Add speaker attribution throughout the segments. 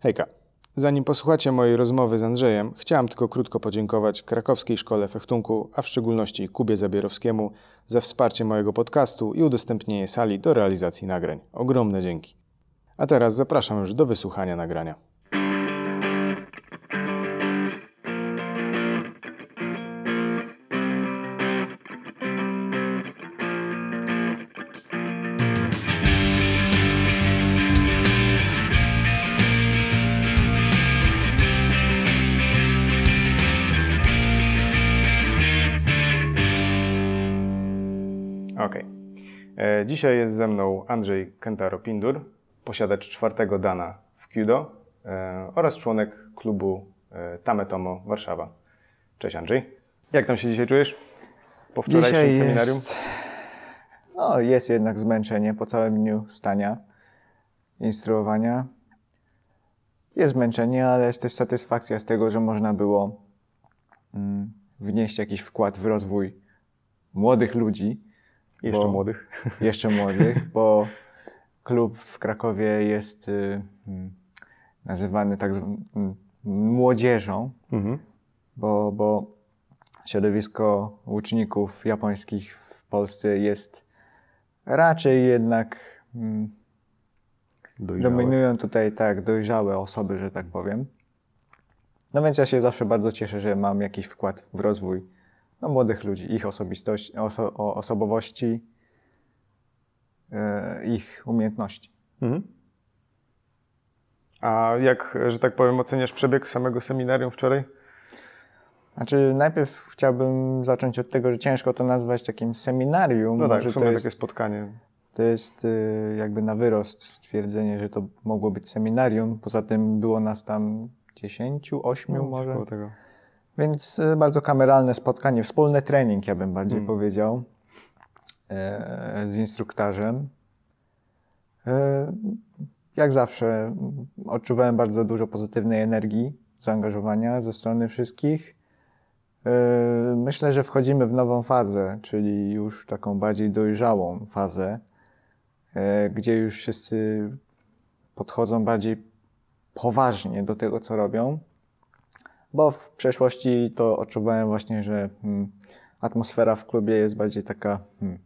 Speaker 1: Hejka. Zanim posłuchacie mojej rozmowy z Andrzejem, chciałam tylko krótko podziękować Krakowskiej Szkole Fechtunku, a w szczególności Kubie Zabierowskiemu za wsparcie mojego podcastu i udostępnienie sali do realizacji nagrań. Ogromne dzięki. A teraz zapraszam już do wysłuchania nagrania. Dzisiaj jest ze mną Andrzej Kentaro-Pindur, posiadacz czwartego dana w Kyudo e, oraz członek klubu e, Tametomo Warszawa. Cześć Andrzej. Jak tam się dzisiaj czujesz? Po wczorajszym seminarium?
Speaker 2: Jest, no, jest jednak zmęczenie po całym dniu stania, instruowania. Jest zmęczenie, ale jest też satysfakcja z tego, że można było mm, wnieść jakiś wkład w rozwój młodych ludzi.
Speaker 1: Jeszcze
Speaker 2: bo-
Speaker 1: młodych.
Speaker 2: Jeszcze młodych, bo klub w Krakowie jest y, mm, nazywany tak zw- mm, młodzieżą,
Speaker 1: Mhm.
Speaker 2: bo, bo środowisko łuczników japońskich w Polsce jest raczej jednak mm, dominują tutaj tak dojrzałe osoby, że tak powiem. No więc ja się zawsze bardzo cieszę, że mam jakiś wkład w rozwój no, młodych ludzi, ich osobistości, oso, osobowości, e, ich umiejętności.
Speaker 1: Mhm. A jak, że tak powiem, oceniasz przebieg samego seminarium wczoraj?
Speaker 2: Znaczy, najpierw chciałbym zacząć od tego, że ciężko to nazwać takim seminarium.
Speaker 1: No tak,
Speaker 2: Może
Speaker 1: w sumie
Speaker 2: to jest
Speaker 1: takie spotkanie.
Speaker 2: To jest y, jakby na wyrost stwierdzenie, że to mogło być seminarium. Poza tym było nas tam 10, 8
Speaker 1: No,
Speaker 2: może.
Speaker 1: tego.
Speaker 2: Więc y, bardzo kameralne spotkanie, wspólny trening, ja bym bardziej
Speaker 1: Mm.
Speaker 2: powiedział, e, z instruktarzem. E, jak zawsze odczuwałem bardzo dużo pozytywnej energii, zaangażowania ze strony wszystkich. E, Myślę, że wchodzimy w nową fazę, czyli już taką bardziej dojrzałą fazę, gdzie już wszyscy podchodzą bardziej poważnie do tego, co robią. Bo w przeszłości to odczuwałem właśnie, że mm, atmosfera w klubie jest bardziej taka, hmm,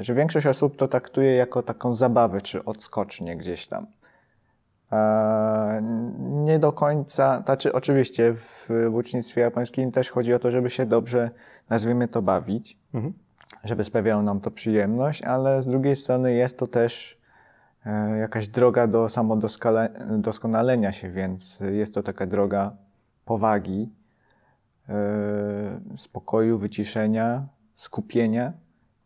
Speaker 2: że większość osób to traktuje jako taką zabawę czy odskocznię gdzieś tam. Nie do końca, znaczy oczywiście w łucznictwie japońskim też chodzi o to, żeby się dobrze, nazwijmy to, bawić,
Speaker 1: Mhm.
Speaker 2: żeby sprawiało nam to przyjemność, ale z drugiej strony jest to też e, jakaś droga do samodoskonalenia się, więc jest to taka droga powagi, e, spokoju, wyciszenia, skupienia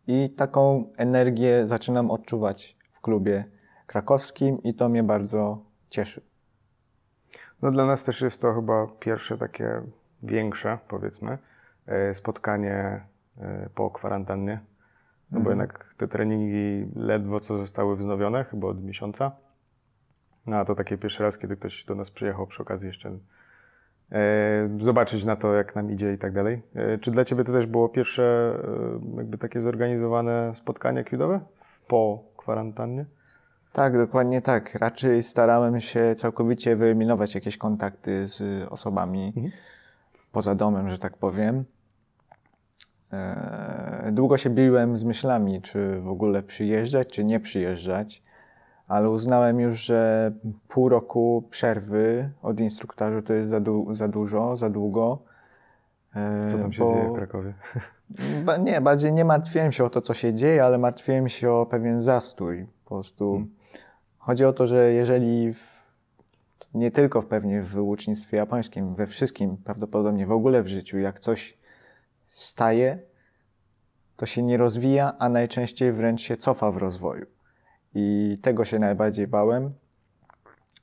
Speaker 2: i taką energię zaczynam odczuwać w klubie krakowskim i to mnie bardzo cieszy.
Speaker 1: No dla nas też jest to chyba pierwsze takie większe, powiedzmy, e, spotkanie e, po kwarantannie. No bo jednak te treningi ledwo co zostały wznowione, chyba od miesiąca. No a to takie pierwszy raz, kiedy ktoś do nas przyjechał przy okazji jeszcze zobaczyć na to, jak nam idzie i tak dalej. E, Czy dla Ciebie to też było pierwsze e, jakby takie zorganizowane spotkanie kiudowe po kwarantannie?
Speaker 2: Tak, dokładnie tak. Raczej starałem się całkowicie wyeliminować jakieś kontakty z osobami
Speaker 1: Mhm.
Speaker 2: poza domem, że tak powiem. Długo się biłem z myślami, czy w ogóle przyjeżdżać, czy nie przyjeżdżać, ale uznałem już, że pół roku przerwy od instruktorzu to jest za, du- za dużo, za długo. Eee,
Speaker 1: Co tam się
Speaker 2: bo-
Speaker 1: dzieje w Krakowie?
Speaker 2: Nie, bardziej nie martwiłem się o to, co się dzieje, ale martwiłem się o pewien zastój. Po prostu chodzi o to, że jeżeli w, nie tylko w pewnie w łucznictwie japońskim, we wszystkim, prawdopodobnie w ogóle w życiu, jak coś staje, to się nie rozwija, a najczęściej wręcz się cofa w rozwoju. I tego się najbardziej bałem.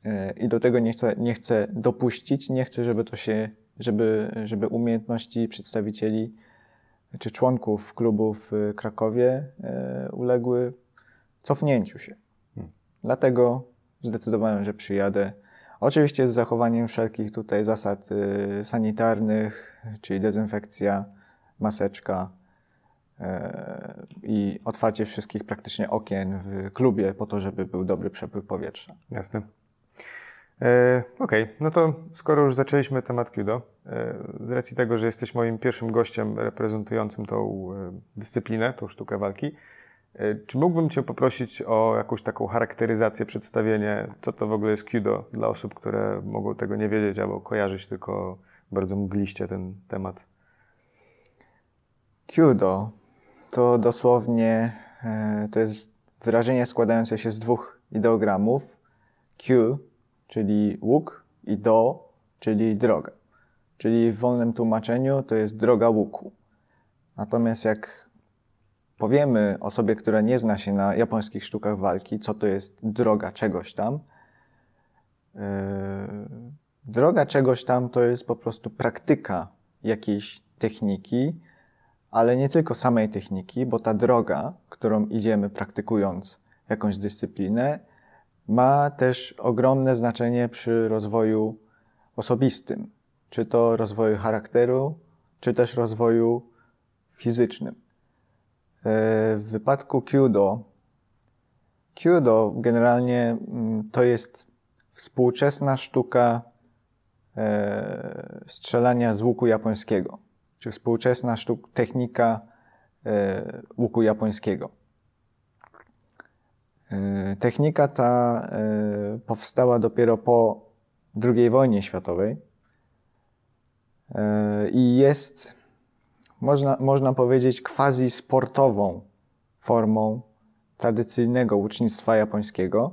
Speaker 2: E, I do tego nie chcę, nie chcę dopuścić, nie chcę, żeby to się, żeby, żeby umiejętności przedstawicieli czy członków klubu w Krakowie e, uległy cofnięciu się. Dlatego zdecydowałem, że przyjadę. Oczywiście z zachowaniem wszelkich tutaj zasad e, sanitarnych, czyli dezynfekcja, maseczka i otwarcie wszystkich praktycznie okien w klubie po to, żeby był dobry przepływ powietrza.
Speaker 1: Jasne. E, Okej, okay. no to skoro już zaczęliśmy temat Kudo, e, z racji tego, że jesteś moim pierwszym gościem reprezentującym tą e, dyscyplinę, tą sztukę walki, e, czy mógłbym Cię poprosić o jakąś taką charakteryzację, przedstawienie, co to w ogóle jest Kudo dla osób, które mogą tego nie wiedzieć albo kojarzyć tylko bardzo mgliście ten temat?
Speaker 2: Kudo to dosłownie e, to jest wyrażenie składające się z dwóch ideogramów. Q, czyli łuk, i do, czyli droga. Czyli w wolnym tłumaczeniu to jest droga łuku. Natomiast jak powiemy osobie, która nie zna się na japońskich sztukach walki, co to jest droga czegoś tam, yy, droga czegoś tam to jest po prostu praktyka jakiejś techniki, ale nie tylko samej techniki, bo ta droga, którą idziemy praktykując jakąś dyscyplinę, ma też ogromne znaczenie przy rozwoju osobistym, czy to rozwoju charakteru, czy też rozwoju fizycznym. E, w wypadku Kyudo, Kyudo generalnie mm, to jest współczesna sztuka e, strzelania z łuku japońskiego czy współczesna sztuk, technika e, łuku japońskiego. E, technika ta e, powstała dopiero po II wojnie światowej e, i jest, można, można powiedzieć, quasi sportową formą tradycyjnego łucznictwa japońskiego.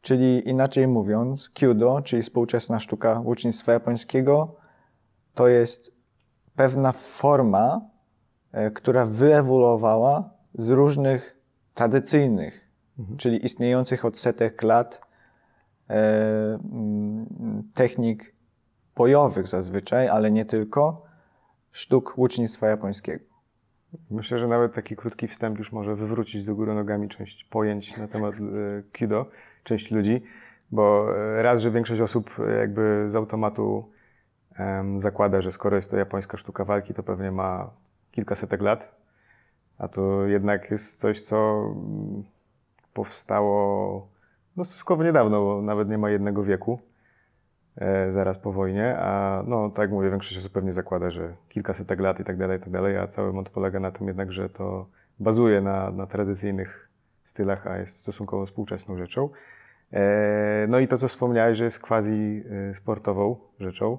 Speaker 2: Czyli inaczej mówiąc, Kyudo, czyli współczesna sztuka łucznictwa japońskiego, to jest pewna forma, e, która wyewoluowała z różnych tradycyjnych, mhm. czyli istniejących od setek lat e, mm, technik bojowych zazwyczaj, ale nie tylko, sztuk łucznictwa japońskiego.
Speaker 1: Myślę, że nawet taki krótki wstęp już może wywrócić do góry nogami część pojęć na temat e, Kido, część ludzi, bo raz, że większość osób jakby z automatu zakłada, że skoro jest to japońska sztuka walki, to pewnie ma kilkasetek lat, a to jednak jest coś, co mm, powstało no, stosunkowo niedawno, bo nawet nie ma jednego wieku, e, zaraz po wojnie, a no, tak mówię, większość osób pewnie zakłada, że kilkasetek lat i tak dalej, i tak dalej, a cały mont polega na tym jednak, że to bazuje na, na tradycyjnych stylach, a jest stosunkowo współczesną rzeczą. E, no i to, co wspomniałeś, że jest quasi e, sportową rzeczą.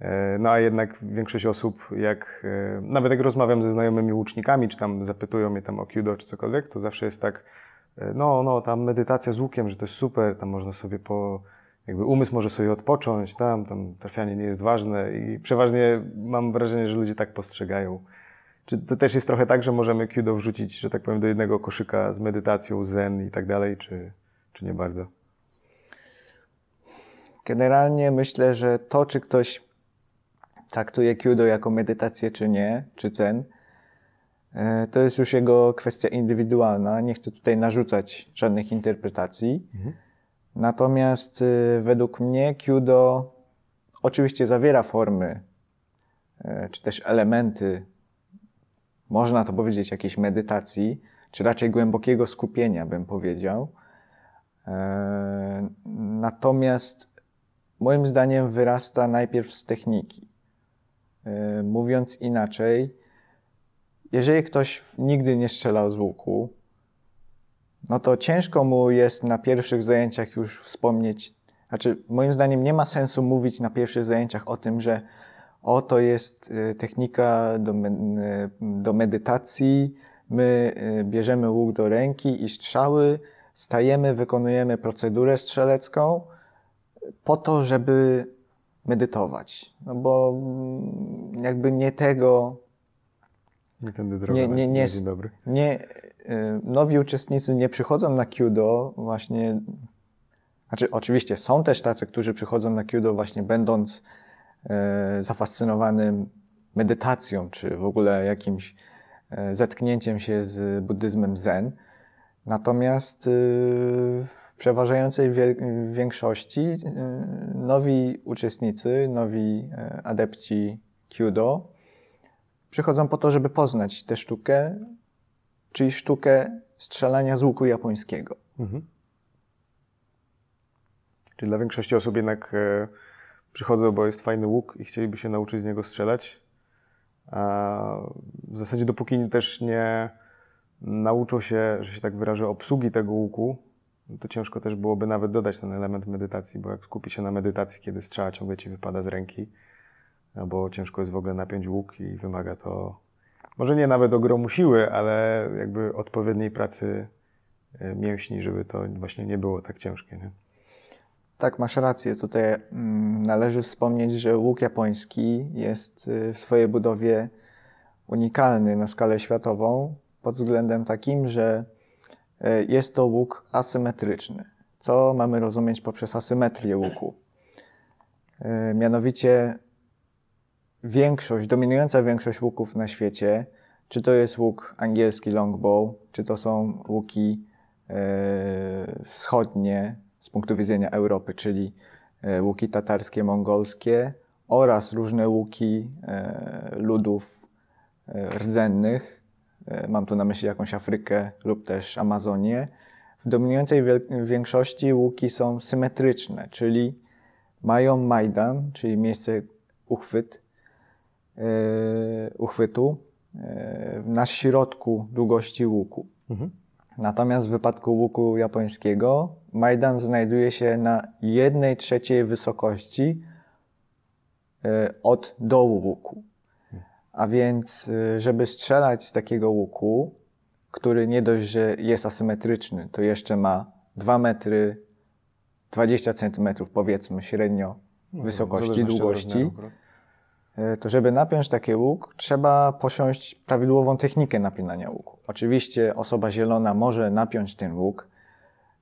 Speaker 1: E, no a jednak większość osób, jak e, nawet jak rozmawiam ze znajomymi łucznikami, czy tam zapytują mnie tam o kudo czy cokolwiek, to zawsze jest tak, e, no, no, tam medytacja z łukiem, że to jest super, tam można sobie po, jakby umysł może sobie odpocząć, tam, tam trafianie nie jest ważne i przeważnie mam wrażenie, że ludzie tak postrzegają. Czy to też jest trochę tak, że możemy kudo wrzucić, że tak powiem, do jednego koszyka z medytacją, zen i tak dalej, czy, czy nie bardzo?
Speaker 2: Generalnie myślę, że to, czy ktoś traktuje Kyudo jako medytację czy nie, czy cen, e, to jest już jego kwestia indywidualna. Nie chcę tutaj narzucać żadnych interpretacji. Mhm. Natomiast e, według mnie Kyudo oczywiście zawiera formy, e, czy też elementy, można to powiedzieć, jakiejś medytacji, czy raczej głębokiego skupienia, bym powiedział. Natomiast moim zdaniem wyrasta najpierw z techniki. E, mówiąc inaczej, jeżeli ktoś nigdy nie strzelał z łuku, no to ciężko mu jest na pierwszych zajęciach już wspomnieć. Znaczy, moim zdaniem nie ma sensu mówić na pierwszych zajęciach o tym, że o, to jest e, technika do, e, do medytacji, my bierzemy łuk do ręki i strzały, stajemy, wykonujemy procedurę strzelecką po to, żeby medytować. No bo mm, jakby nie tego.
Speaker 1: Nie tędy droga. Nie, nie, nie, dzień dobry.
Speaker 2: Nie, y, nowi uczestnicy nie przychodzą na Kudo właśnie. Znaczy, oczywiście są też tacy, którzy przychodzą na Kudo właśnie będąc e, zafascynowanym medytacją, czy w ogóle jakimś e, zetknięciem się z buddyzmem zen. Natomiast y, w przeważającej większości y, nowi uczestnicy, nowi e, adepci Kyudo przychodzą po to, żeby poznać tę sztukę, czyli sztukę strzelania z łuku japońskiego. Mhm.
Speaker 1: Czyli dla większości osób jednak e, przychodzą, bo jest fajny łuk i chcieliby się nauczyć z niego strzelać. A w zasadzie dopóki też nie nauczą się, że się tak wyrażę, obsługi tego łuku, to ciężko też byłoby nawet dodać ten element medytacji, bo jak skupi się na medytacji, kiedy strzała ciągle ci wypada z ręki, albo ciężko jest w ogóle napiąć łuk i wymaga to może nie nawet ogromu siły, ale jakby odpowiedniej pracy e, mięśni, żeby to właśnie nie było tak ciężkie. Nie?
Speaker 2: Tak, masz rację. Tutaj mm, należy wspomnieć, że łuk japoński jest y, w swojej budowie unikalny na skalę światową pod względem takim, że y, jest to łuk asymetryczny. Co mamy rozumieć poprzez asymetrię łuku? Y, mianowicie większość, dominująca większość łuków na świecie, czy to jest łuk angielski longbow, czy to są łuki wschodnie, z punktu widzenia Europy, czyli e, łuki tatarskie, mongolskie oraz różne łuki e, ludów e, rdzennych. Mam tu na myśli jakąś Afrykę lub też Amazonię. W dominującej większości łuki są symetryczne, czyli mają majdan, czyli miejsce uchwyt, uchwytu na środku długości łuku. Mhm. Natomiast w wypadku łuku japońskiego Majdan znajduje się na jednej trzeciej wysokości e, od dołu łuku. A więc, e, żeby strzelać z takiego łuku, który nie dość, że jest asymetryczny, to jeszcze ma 2 metry 20 centymetrów, powiedzmy średnio, no, wysokości, długości. E, to żeby napiąć taki łuk, trzeba posiąść prawidłową technikę napinania łuku. Oczywiście osoba zielona może napiąć ten łuk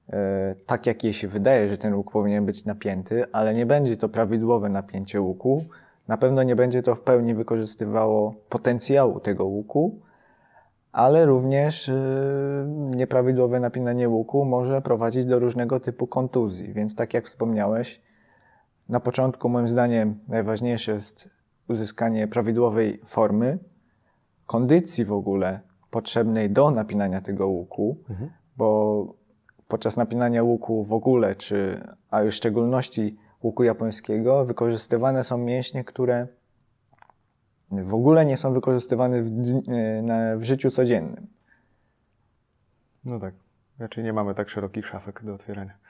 Speaker 2: e, tak, jak jej się wydaje, że ten łuk powinien być napięty, ale nie będzie to prawidłowe napięcie łuku. Na pewno nie będzie to w pełni wykorzystywało potencjału tego łuku, ale również e, nieprawidłowe napinanie łuku może prowadzić do różnego typu kontuzji. Więc tak jak wspomniałeś, na początku moim zdaniem najważniejsze jest uzyskanie prawidłowej formy, kondycji w ogóle potrzebnej do napinania tego łuku, mhm. bo podczas napinania łuku w ogóle, czy, a już w szczególności łuku japońskiego, wykorzystywane są mięśnie, które w ogóle nie są wykorzystywane w, w życiu codziennym.
Speaker 1: No tak. Raczej nie mamy tak szerokich szafek do otwierania.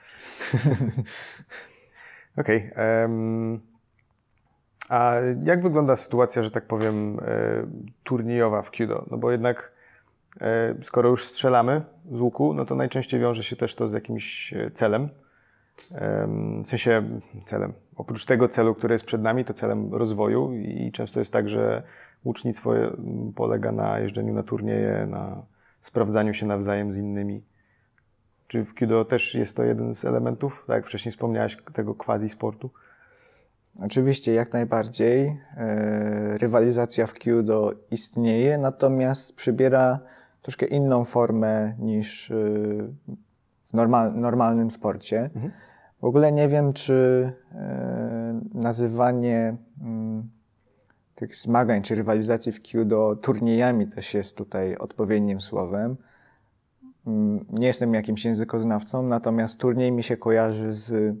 Speaker 1: Okej. Okay, a jak wygląda sytuacja, że tak powiem, e, turniejowa w Kudo? No bo jednak e, skoro już strzelamy z łuku, no to najczęściej wiąże się też to z jakimś e, celem. W sensie celem. Oprócz tego celu, który jest przed nami, to celem rozwoju i często jest tak, że łucznictwo polega na jeżdżeniu na turnieje, na sprawdzaniu się nawzajem z innymi. Czy w Kudo też jest to jeden z elementów, tak jak wcześniej wspomniałeś, tego quasi sportu?
Speaker 2: Oczywiście, jak najbardziej. E, rywalizacja w Kyudo istnieje, natomiast przybiera troszkę inną formę niż e, w normal, normalnym sporcie. Mhm. W ogóle nie wiem, czy e, nazywanie mm, tych zmagań czy rywalizacji w Kyudo turniejami też jest tutaj odpowiednim słowem. Mm, nie jestem jakimś językoznawcą, natomiast turniej mi się kojarzy z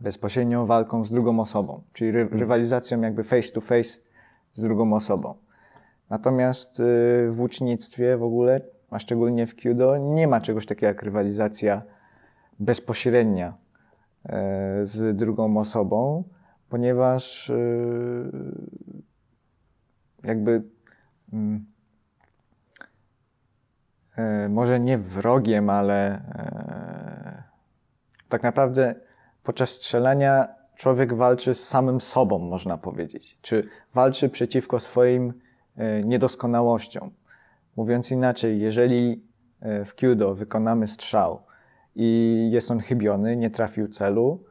Speaker 2: bezpośrednią walką z drugą osobą, czyli ry mhm. rywalizacją jakby face to face z drugą osobą. Natomiast y, w łucznictwie w ogóle, a szczególnie w Kyudo, nie ma czegoś takiego jak rywalizacja bezpośrednia e, z drugą osobą, ponieważ y, jakby mm, e, może nie wrogiem, ale e, tak naprawdę podczas strzelania człowiek walczy z samym sobą, można powiedzieć. Czy walczy przeciwko swoim e, niedoskonałościom. Mówiąc inaczej, jeżeli e, w Kyudo wykonamy strzał i jest on chybiony, nie trafił celu,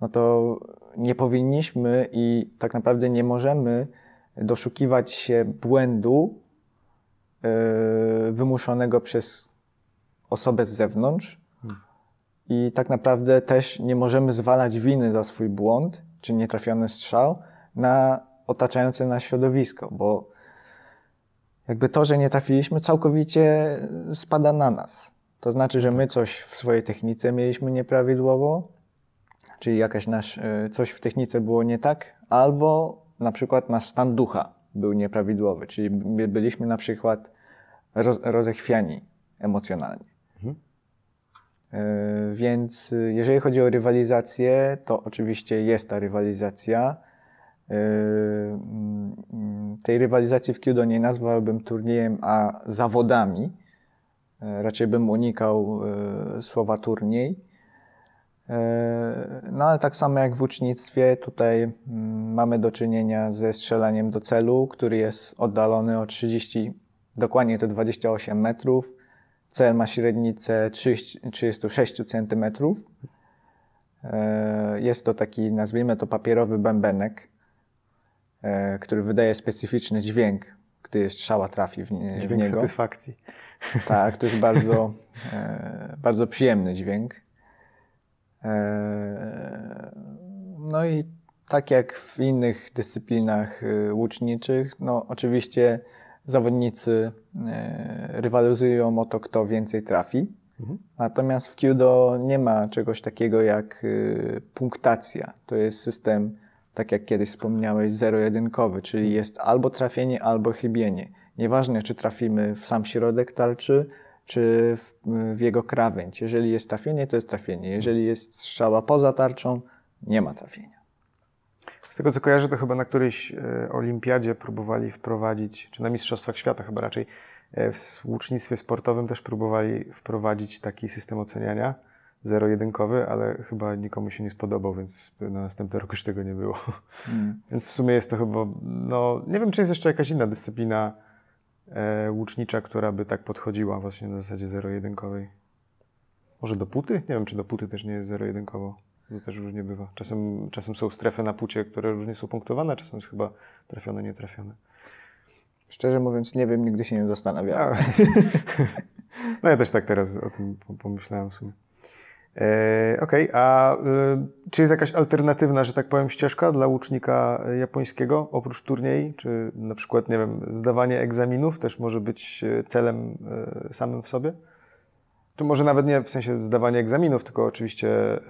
Speaker 2: no to nie powinniśmy i tak naprawdę nie możemy doszukiwać się błędu e, wymuszonego przez osobę z zewnątrz, i tak naprawdę też nie możemy zwalać winy za swój błąd, czy nietrafiony strzał, na otaczające nas środowisko, bo jakby to, że nie trafiliśmy, całkowicie spada na nas. To znaczy, że my coś w swojej technice mieliśmy nieprawidłowo, czyli jakaś nasz, y, coś w technice było nie tak, albo na przykład nasz stan ducha był nieprawidłowy, czyli byliśmy na przykład roz, rozechwiani emocjonalnie. Mhm. Więc jeżeli chodzi o rywalizację, to oczywiście jest ta rywalizacja. Mm, tej rywalizacji w Kyudo nie nazwałbym turniejem, a zawodami. Raczej bym unikał słowa turniej. No ale tak samo jak w ucznictwie, tutaj mm, mamy do czynienia ze strzelaniem do celu, który jest oddalony o 30, dokładnie to 28 metrów. Cel ma średnicę 36 cm. Jest to taki, nazwijmy to papierowy bębenek, który wydaje specyficzny dźwięk, gdy strzała trafi w,
Speaker 1: dźwięk
Speaker 2: w niego.
Speaker 1: Satysfakcji.
Speaker 2: Tak, to jest bardzo, e, bardzo przyjemny dźwięk. E, no i tak jak w innych dyscyplinach łuczniczych, no oczywiście zawodnicy e, rywalizują o to, kto więcej trafi. Mhm. Natomiast w Kyudo nie ma czegoś takiego jak punktacja. To jest system, tak jak kiedyś wspomniałeś, zero-jedynkowy, czyli mhm. jest albo trafienie, albo chybienie. Nieważne, czy trafimy w sam środek tarczy, czy w, w, jego krawędź. Jeżeli jest trafienie, to jest trafienie. Jeżeli jest strzała poza tarczą, nie ma trafienia.
Speaker 1: Z tego co kojarzę, to chyba na którejś e, olimpiadzie próbowali wprowadzić, czy na Mistrzostwach Świata chyba raczej, e, w łucznictwie sportowym też próbowali wprowadzić taki system oceniania zero-jedynkowy, ale chyba nikomu się nie spodobał, więc na następny rok już tego nie było. Mm. Więc w sumie jest to chyba, no nie wiem, czy jest jeszcze jakaś inna dyscyplina e, łucznicza, która by tak podchodziła właśnie na zasadzie zero-jedynkowej. Może do puty? Nie wiem, czy do puty też nie jest zero-jedynkowo. To też różnie bywa. Czasem, czasem są strefy na pucie, które różnie są punktowane, czasem jest chyba trafione, nietrafione.
Speaker 2: Szczerze mówiąc, nie wiem, nigdy się nie zastanawiałem.
Speaker 1: no ja też tak teraz o tym pomyślałem w sumie. E, Okej, okay, a y, czy jest jakaś alternatywna, że tak powiem, ścieżka dla łucznika japońskiego oprócz turniej? Czy na przykład, nie wiem, zdawanie egzaminów też może być e, celem samym w sobie? Tu może nawet nie w sensie zdawania egzaminów, tylko oczywiście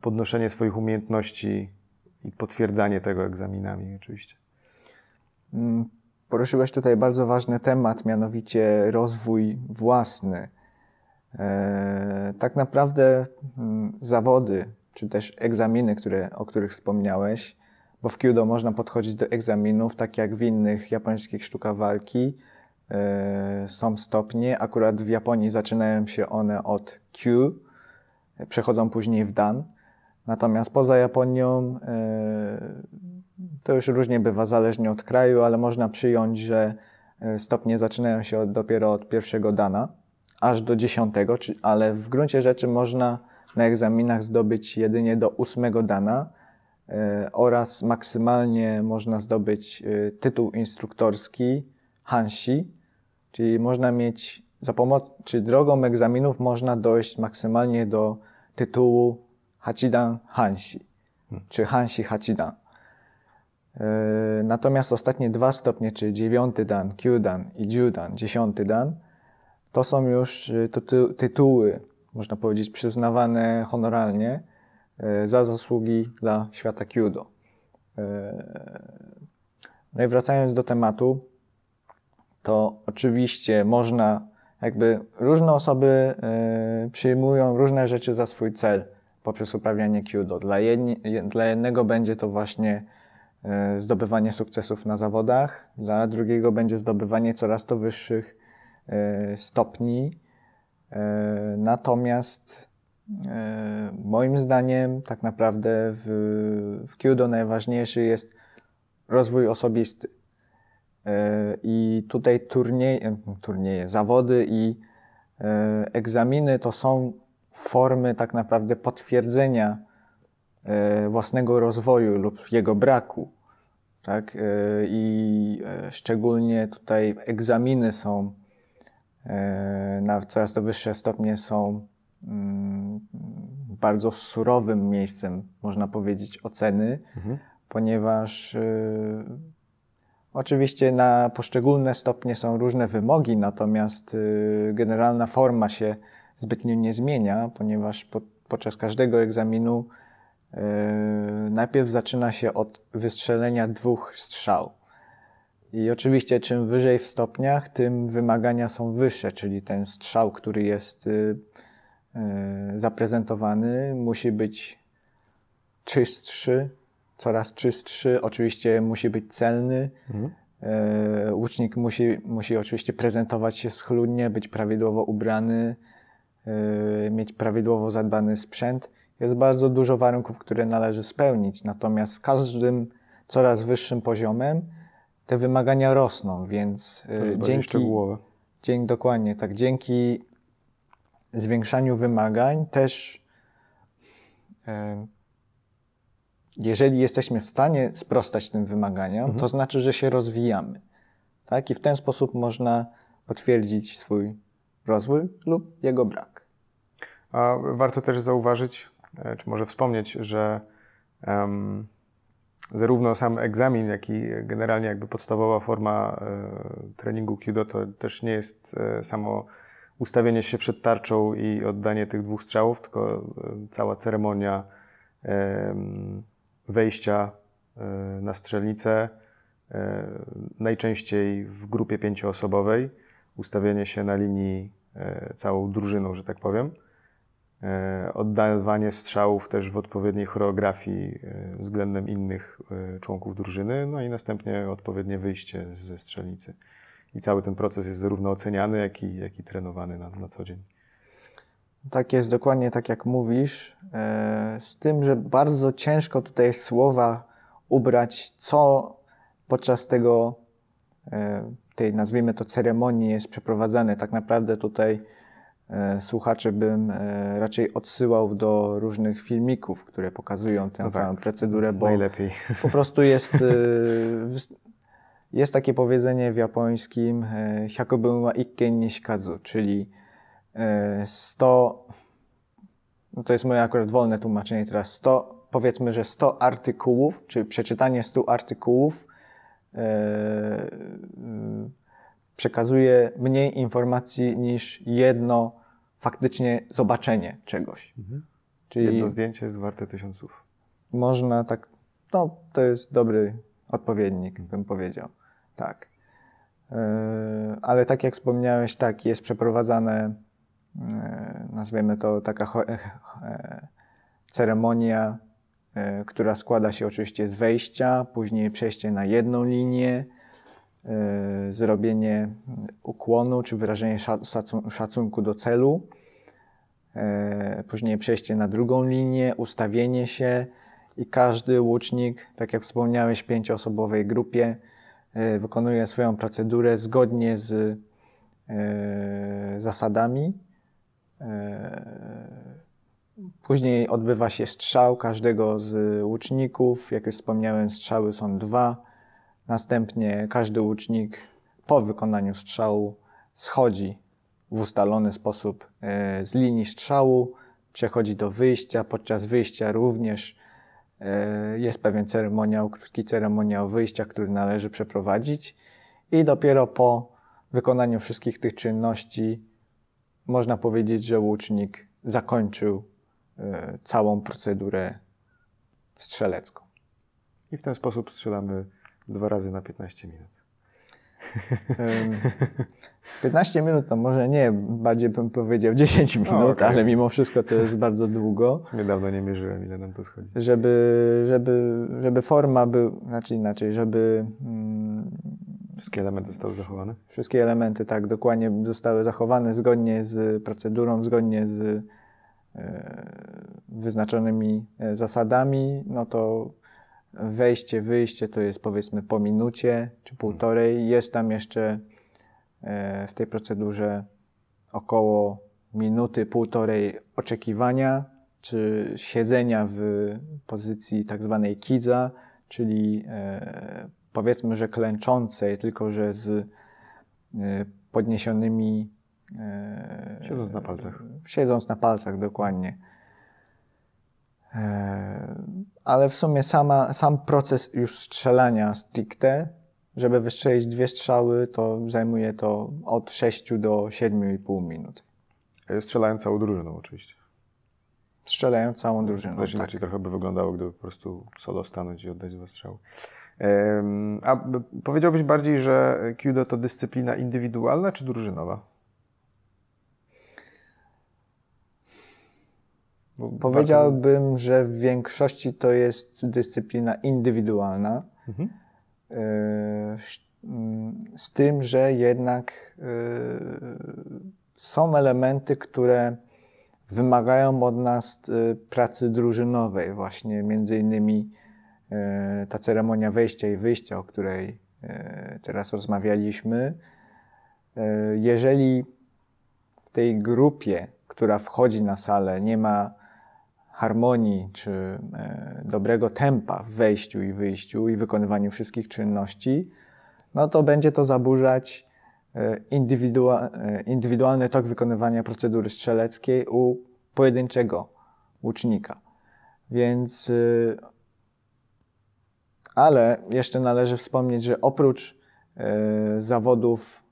Speaker 1: podnoszenie swoich umiejętności i potwierdzanie tego egzaminami oczywiście.
Speaker 2: Mm, poruszyłeś tutaj bardzo ważny temat, mianowicie rozwój własny. E, tak naprawdę mm, zawody, czy też egzaminy, które, o których wspomniałeś, bo w Kyudo można podchodzić do egzaminów, tak jak w innych japońskich sztukach walki, e, są stopnie. Akurat w Japonii zaczynają się one od Q, przechodzą później w Dan. Natomiast poza Japonią e, to już różnie bywa, zależnie od kraju, ale można przyjąć, że stopnie zaczynają się dopiero od pierwszego dana aż do dziesiątego, ale w gruncie rzeczy można na egzaminach zdobyć jedynie do ósmego dana e, oraz maksymalnie można zdobyć e, tytuł instruktorski Hanshi, czyli można mieć za pomocą, czy drogą egzaminów można dojść maksymalnie do tytułu Hachidan Hanshi, hmm. czy Hanshi Hachidan. E, natomiast ostatnie dwa stopnie, czyli dziewiąty dan, Kyudan i Judan, dziesiąty dan, to są już y, tytu tytuły, można powiedzieć, przyznawane honoralnie y, za zasługi dla świata Kyudo. Y, no i wracając do tematu, to oczywiście można, jakby różne osoby przyjmują różne rzeczy za swój cel poprzez uprawianie Kyudo. Dla, dla jednego będzie to właśnie zdobywanie sukcesów na zawodach, dla drugiego będzie zdobywanie coraz to wyższych stopni. E, natomiast e, moim zdaniem tak naprawdę w, w Kyudo najważniejszy jest rozwój osobisty. I tutaj turnieje, turnieje, zawody i egzaminy to są formy tak naprawdę potwierdzenia własnego rozwoju lub jego braku. Tak? I szczególnie tutaj egzaminy są E, na coraz to wyższe stopnie są mm, bardzo surowym miejscem, można powiedzieć, oceny, mhm. ponieważ y, oczywiście na poszczególne stopnie są różne wymogi, natomiast y, generalna forma się zbytnio nie zmienia, ponieważ pod, podczas każdego egzaminu yy, najpierw zaczyna się od wystrzelenia dwóch strzał. I oczywiście czym wyżej w stopniach, tym wymagania są wyższe, czyli ten strzał, który jest yy, yy, zaprezentowany, musi być czystszy, coraz czystszy, oczywiście musi być celny. Mhm. E, łucznik musi, musi oczywiście prezentować się schludnie, być prawidłowo ubrany, e, mieć prawidłowo zadbany sprzęt. Jest bardzo dużo warunków, które należy spełnić, natomiast z każdym coraz wyższym poziomem te wymagania rosną, więc
Speaker 1: e, dzięki,
Speaker 2: dzięki dokładnie tak, dzięki zwiększaniu wymagań też jeżeli jesteśmy w stanie sprostać tym wymaganiom, mhm. to znaczy, że się rozwijamy. Tak? I w ten sposób można potwierdzić swój rozwój lub jego brak.
Speaker 1: A warto też zauważyć, e, czy może wspomnieć, że um, zarówno sam egzamin, jak i generalnie jakby podstawowa forma e, treningu Kudo to też nie jest e, samo ustawienie się przed tarczą i oddanie tych dwóch strzałów, tylko e, cała ceremonia wejścia na strzelnicę, najczęściej w grupie pięcioosobowej, ustawienie się na linii całą drużyną, że tak powiem, oddawanie strzałów też w odpowiedniej choreografii względem innych członków drużyny, no i następnie odpowiednie wyjście ze strzelnicy. I cały ten proces jest zarówno oceniany, jak i, jak i trenowany na, na co dzień.
Speaker 2: Tak jest, dokładnie tak jak mówisz. E, z tym, że bardzo ciężko tutaj słowa ubrać, co podczas tego, e, tej nazwijmy to ceremonii jest przeprowadzane. Tak naprawdę tutaj e, słuchaczy bym raczej odsyłał do różnych filmików, które pokazują tę no tak, całą procedurę,
Speaker 1: bo najlepiej.
Speaker 2: po prostu jest, jest takie powiedzenie w japońskim Hyakuben wa ikken nishikazu, czyli 100, no to jest moje akurat wolne tłumaczenie teraz, 100, powiedzmy, że 100 artykułów, czyli przeczytanie 100 artykułów e, e, przekazuje mniej informacji niż jedno faktycznie zobaczenie czegoś. Mhm.
Speaker 1: Czyli jedno zdjęcie jest warte tysiąców.
Speaker 2: Można tak, no to jest dobry odpowiednik, bym powiedział. Tak. E, ale tak jak wspomniałeś, tak, jest przeprowadzane E, nazwijmy to taka e, ceremonia, która składa się oczywiście z wejścia, później przejście na jedną linię, zrobienie ukłonu czy wyrażenie szacunku do celu, później przejście na drugą linię, ustawienie się i każdy łucznik, tak jak wspomniałeś, w pięcioosobowej grupie wykonuje swoją procedurę zgodnie z zasadami E, później odbywa się strzał każdego z łuczników. Jak już wspomniałem, strzały są dwa. Następnie każdy łucznik po wykonaniu strzału schodzi w ustalony sposób e, z linii strzału, przechodzi do wyjścia. Podczas wyjścia również e, jest pewien ceremoniał, krótki ceremoniał wyjścia, który należy przeprowadzić. I dopiero po wykonaniu wszystkich tych czynności można powiedzieć, że łucznik zakończył e, całą procedurę strzelecką.
Speaker 1: I w ten sposób strzelamy dwa razy na 15 minut.
Speaker 2: 15 minut to może nie, bardziej bym powiedział 10 minut, no, okay. ale mimo wszystko to jest bardzo długo.
Speaker 1: Niedawno nie mierzyłem, ile nam to schodzi.
Speaker 2: Żeby, żeby, żeby forma był, znaczy inaczej, żeby
Speaker 1: mm, Wszystkie elementy zostały zachowane?
Speaker 2: Wszystkie elementy, tak, dokładnie zostały zachowane zgodnie z procedurą, zgodnie z e, wyznaczonymi e, zasadami. No to wejście, wyjście to jest powiedzmy po minucie czy półtorej. Jest tam jeszcze e, w tej procedurze około minuty, półtorej oczekiwania czy siedzenia w pozycji tak zwanej kiza, czyli powiedzmy, że klęczącej, tylko że z e, podniesionymi.
Speaker 1: E, siedząc na palcach.
Speaker 2: Siedząc na palcach, dokładnie. Ale w sumie sama, sam proces już strzelania stricte, żeby wystrzelić dwie strzały, to zajmuje to od 6 do 7,5 minut.
Speaker 1: Strzelają całą drużyną oczywiście.
Speaker 2: strzelają całą drużyną.
Speaker 1: Też
Speaker 2: tak.
Speaker 1: inaczej trochę by wyglądało, gdyby po prostu solo stanąć i oddać dwa strzały. A powiedziałbyś bardziej, że Kudo to dyscyplina indywidualna czy drużynowa? Bo
Speaker 2: Powiedziałbym, że w większości to jest dyscyplina indywidualna.
Speaker 1: Mhm.
Speaker 2: Sz- mm, Z tym, że jednak yy, są elementy, które wymagają od nas yy, pracy drużynowej, właśnie między innymi ta ceremonia wejścia i wyjścia, o której teraz rozmawialiśmy. Jeżeli w tej grupie, która wchodzi na salę, nie ma harmonii czy e, dobrego tempa w wejściu i wyjściu i wykonywaniu wszystkich czynności, no to będzie to zaburzać e, e, indywidualny tok wykonywania procedury strzeleckiej u pojedynczego łucznika. Więc, ale jeszcze należy wspomnieć, że oprócz zawodów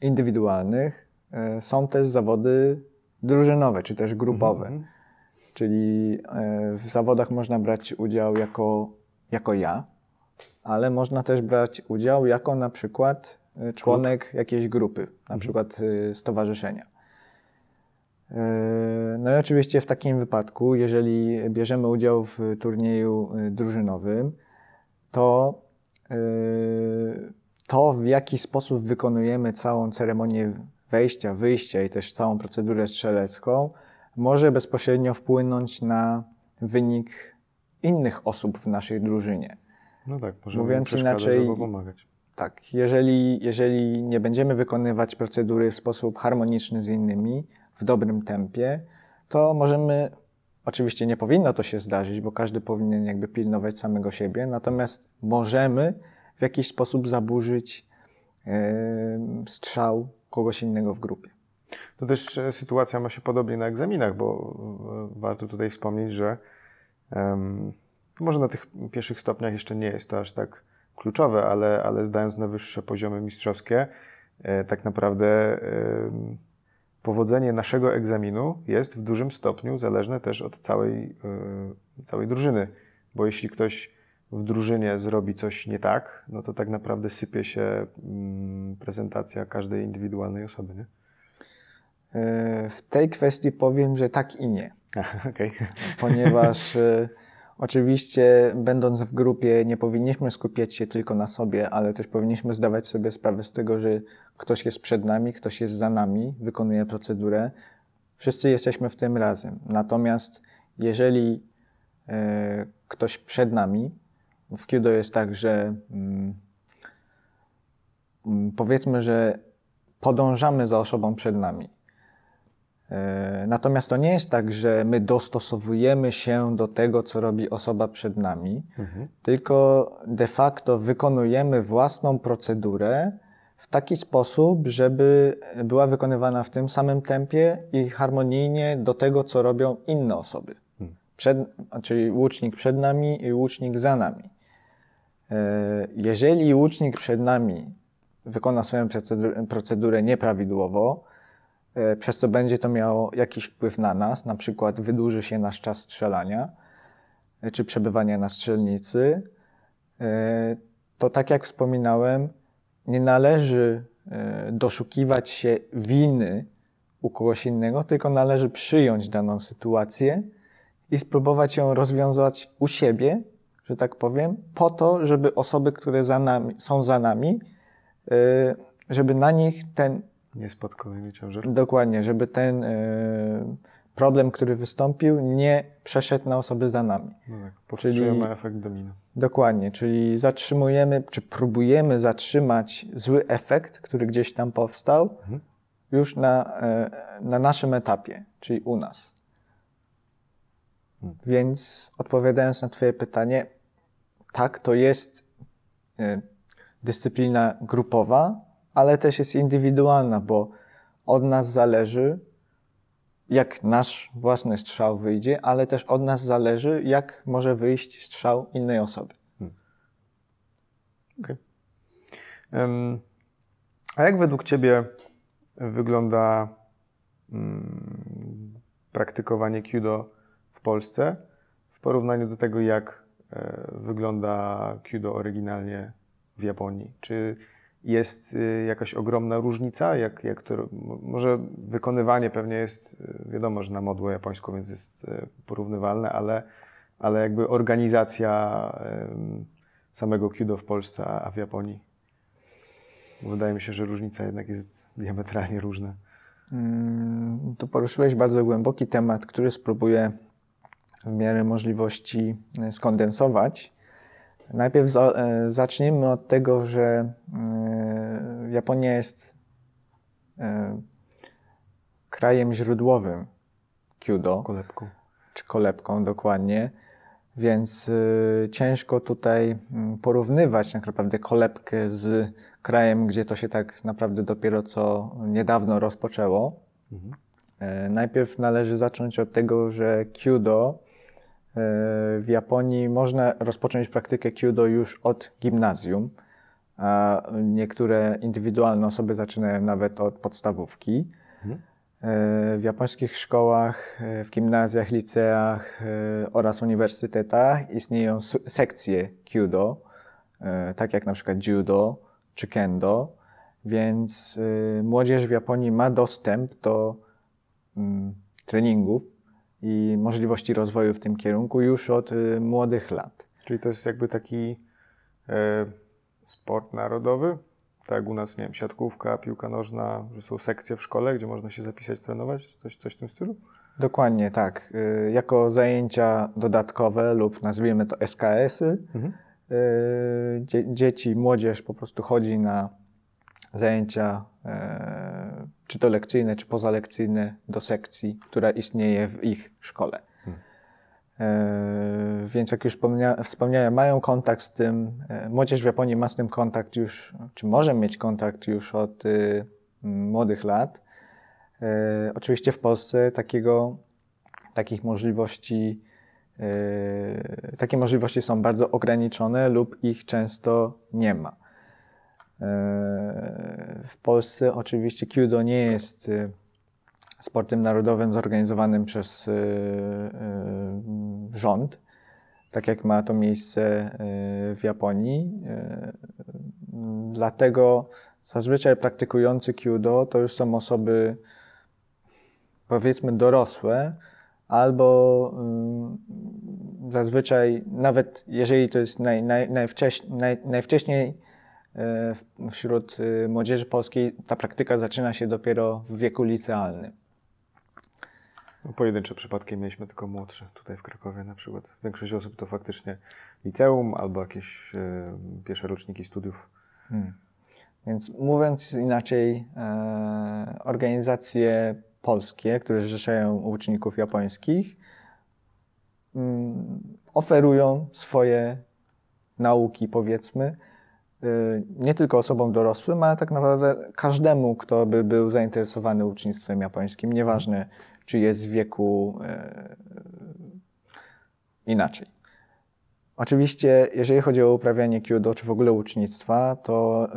Speaker 2: indywidualnych są też zawody drużynowe, czy też grupowe.
Speaker 1: Mhm.
Speaker 2: Czyli e, w zawodach można brać udział jako, jako ja, ale można też brać udział jako na przykład e, członek jakiejś grupy, na przykład e, stowarzyszenia. No i oczywiście w takim wypadku, jeżeli bierzemy udział w turnieju drużynowym, to to, w jaki sposób wykonujemy całą ceremonię wejścia, wyjścia i też całą procedurę strzelecką, może bezpośrednio wpłynąć na wynik innych osób w naszej drużynie.
Speaker 1: No tak, możemy
Speaker 2: Mówiąc inaczej-
Speaker 1: albo pomagać.
Speaker 2: Tak, jeżeli, jeżeli nie będziemy wykonywać procedury w sposób harmoniczny z innymi, w dobrym tempie, to możemy, oczywiście nie powinno to się zdarzyć, bo każdy powinien jakby pilnować samego siebie, natomiast możemy w jakiś sposób zaburzyć em, strzał kogoś innego w grupie.
Speaker 1: To też e, sytuacja ma się podobnie na egzaminach, bo e, warto tutaj wspomnieć, że em, może na tych pierwszych stopniach jeszcze nie jest to aż tak kluczowe, ale, ale zdając na wyższe poziomy mistrzowskie, e, tak naprawdę em, powodzenie naszego egzaminu jest w dużym stopniu zależne też od całej, e, całej drużyny, bo jeśli ktoś w drużynie zrobi coś nie tak, no to tak naprawdę sypie się mm, prezentacja każdej indywidualnej osoby, nie?
Speaker 2: E, W tej kwestii powiem, że tak i nie.
Speaker 1: Aha, Okej.
Speaker 2: ponieważ e, oczywiście będąc w grupie nie powinniśmy skupiać się tylko na sobie, ale też powinniśmy zdawać sobie sprawę z tego, że ktoś jest przed nami, ktoś jest za nami, wykonuje procedurę. Wszyscy jesteśmy w tym razem. Natomiast jeżeli e, ktoś przed nami, w Kudo jest tak, że mm, mm, powiedzmy, że podążamy za osobą przed nami. E, Natomiast to nie jest tak, że my dostosowujemy się do tego, co robi osoba przed nami, tylko de facto wykonujemy własną procedurę w taki sposób, żeby była wykonywana w tym samym tempie i harmonijnie do tego, co robią inne osoby. Przed, czyli łucznik przed nami i łucznik za nami. E, Jeżeli łucznik przed nami wykona swoją procedurę, nieprawidłowo, e, przez co będzie to miało jakiś wpływ na nas, na przykład wydłuży się nasz czas strzelania e, czy przebywania na strzelnicy, to tak jak wspominałem, nie należy doszukiwać się winy u kogoś innego, tylko należy przyjąć daną sytuację i spróbować ją rozwiązać u siebie, że tak powiem, po to, żeby osoby, które za nami, są za nami, e, żeby na nich ten
Speaker 1: Nie spadł kolejny ciężar.
Speaker 2: Dokładnie, żeby ten y, problem, który wystąpił, nie przeszedł na osoby za nami.
Speaker 1: No tak, powstrzymujemy
Speaker 2: Czyli-
Speaker 1: efekt domino.
Speaker 2: Dokładnie, czyli zatrzymujemy, czy próbujemy zatrzymać zły efekt, który gdzieś tam powstał, już na, e, na naszym etapie, czyli u nas. Więc odpowiadając na Twoje pytanie, tak, to jest e, dyscyplina grupowa, ale też jest indywidualna, bo od nas zależy, jak nasz własny strzał wyjdzie, ale też od nas zależy, jak może wyjść strzał innej osoby.
Speaker 1: Okej. Em, A jak według Ciebie wygląda mm, praktykowanie Kyudo w Polsce w porównaniu do tego, jak wygląda Kyudo oryginalnie w Japonii? Czy jest y, jakaś ogromna różnica? Jak, jak to, może wykonywanie pewnie jest, y, wiadomo, że na modłę japońską, więc jest y, porównywalne, ale, ale jakby organizacja samego Kyudo w Polsce, a w Japonii? Wydaje mi się, że różnica jednak jest diametralnie różna.
Speaker 2: Mm, tu poruszyłeś bardzo głęboki temat, który spróbuję w miarę możliwości skondensować. Najpierw e, zacznijmy od tego, że e, Japonia jest e, krajem źródłowym Kyudo.
Speaker 1: Kolebką.
Speaker 2: Czy kolebką, dokładnie. Więc ciężko tutaj mm, porównywać tak naprawdę kolebkę z krajem, gdzie to się tak naprawdę dopiero co niedawno rozpoczęło. Mhm. Najpierw należy zacząć od tego, że Kyudo w Japonii można rozpocząć praktykę Kyudo już od gimnazjum, a niektóre indywidualne osoby zaczynają nawet od podstawówki. Mhm. W japońskich szkołach, w gimnazjach, liceach e, oraz uniwersytetach istnieją sekcje Kyudo, e, tak jak na przykład judo czy kendo, więc e, młodzież w Japonii ma dostęp do mm, treningów i możliwości rozwoju w tym kierunku już od y, młodych lat.
Speaker 1: Czyli to jest jakby taki e, sport narodowy? Tak jak u nas, nie wiem, siatkówka, piłka nożna, że są sekcje w szkole, gdzie można się zapisać, trenować? Coś, coś w tym stylu?
Speaker 2: Dokładnie, tak. Y, jako zajęcia dodatkowe lub nazwijmy to SKS-y, mhm. y, dzie dzieci, młodzież po prostu chodzi na zajęcia e, czy to lekcyjne, czy pozalekcyjne do sekcji, która istnieje w ich szkole. Hmm. E, więc jak już wspomniałem, mają kontakt z tym, e, młodzież w Japonii ma z tym kontakt już, czy może mieć kontakt już od y, młodych lat. Oczywiście w Polsce takiego, takich możliwości, takie możliwości są bardzo ograniczone lub ich często nie ma. W Polsce oczywiście Kyudo nie jest y, sportem narodowym zorganizowanym przez y, y, rząd, tak jak ma to miejsce w Japonii. Dlatego zazwyczaj praktykujący Kyudo to już są osoby powiedzmy dorosłe, albo zazwyczaj, nawet jeżeli to jest naj, naj, naj, najwcześniej wśród y, młodzieży polskiej ta praktyka zaczyna się dopiero w wieku licealnym.
Speaker 1: No, pojedyncze przypadki mieliśmy tylko młodsze tutaj w Krakowie na przykład. Większość osób to faktycznie liceum albo jakieś e, pierwsze roczniki studiów. Hmm.
Speaker 2: Więc mówiąc inaczej, e, organizacje polskie, które zrzeszają uczniów japońskich, mm, oferują swoje nauki, powiedzmy, nie tylko osobom dorosłym, ale tak naprawdę każdemu, kto by był zainteresowany ucznictwem japońskim, nieważne czy jest w wieku y, inaczej. Oczywiście, jeżeli chodzi o uprawianie kyudo, czy w ogóle ucznictwa, to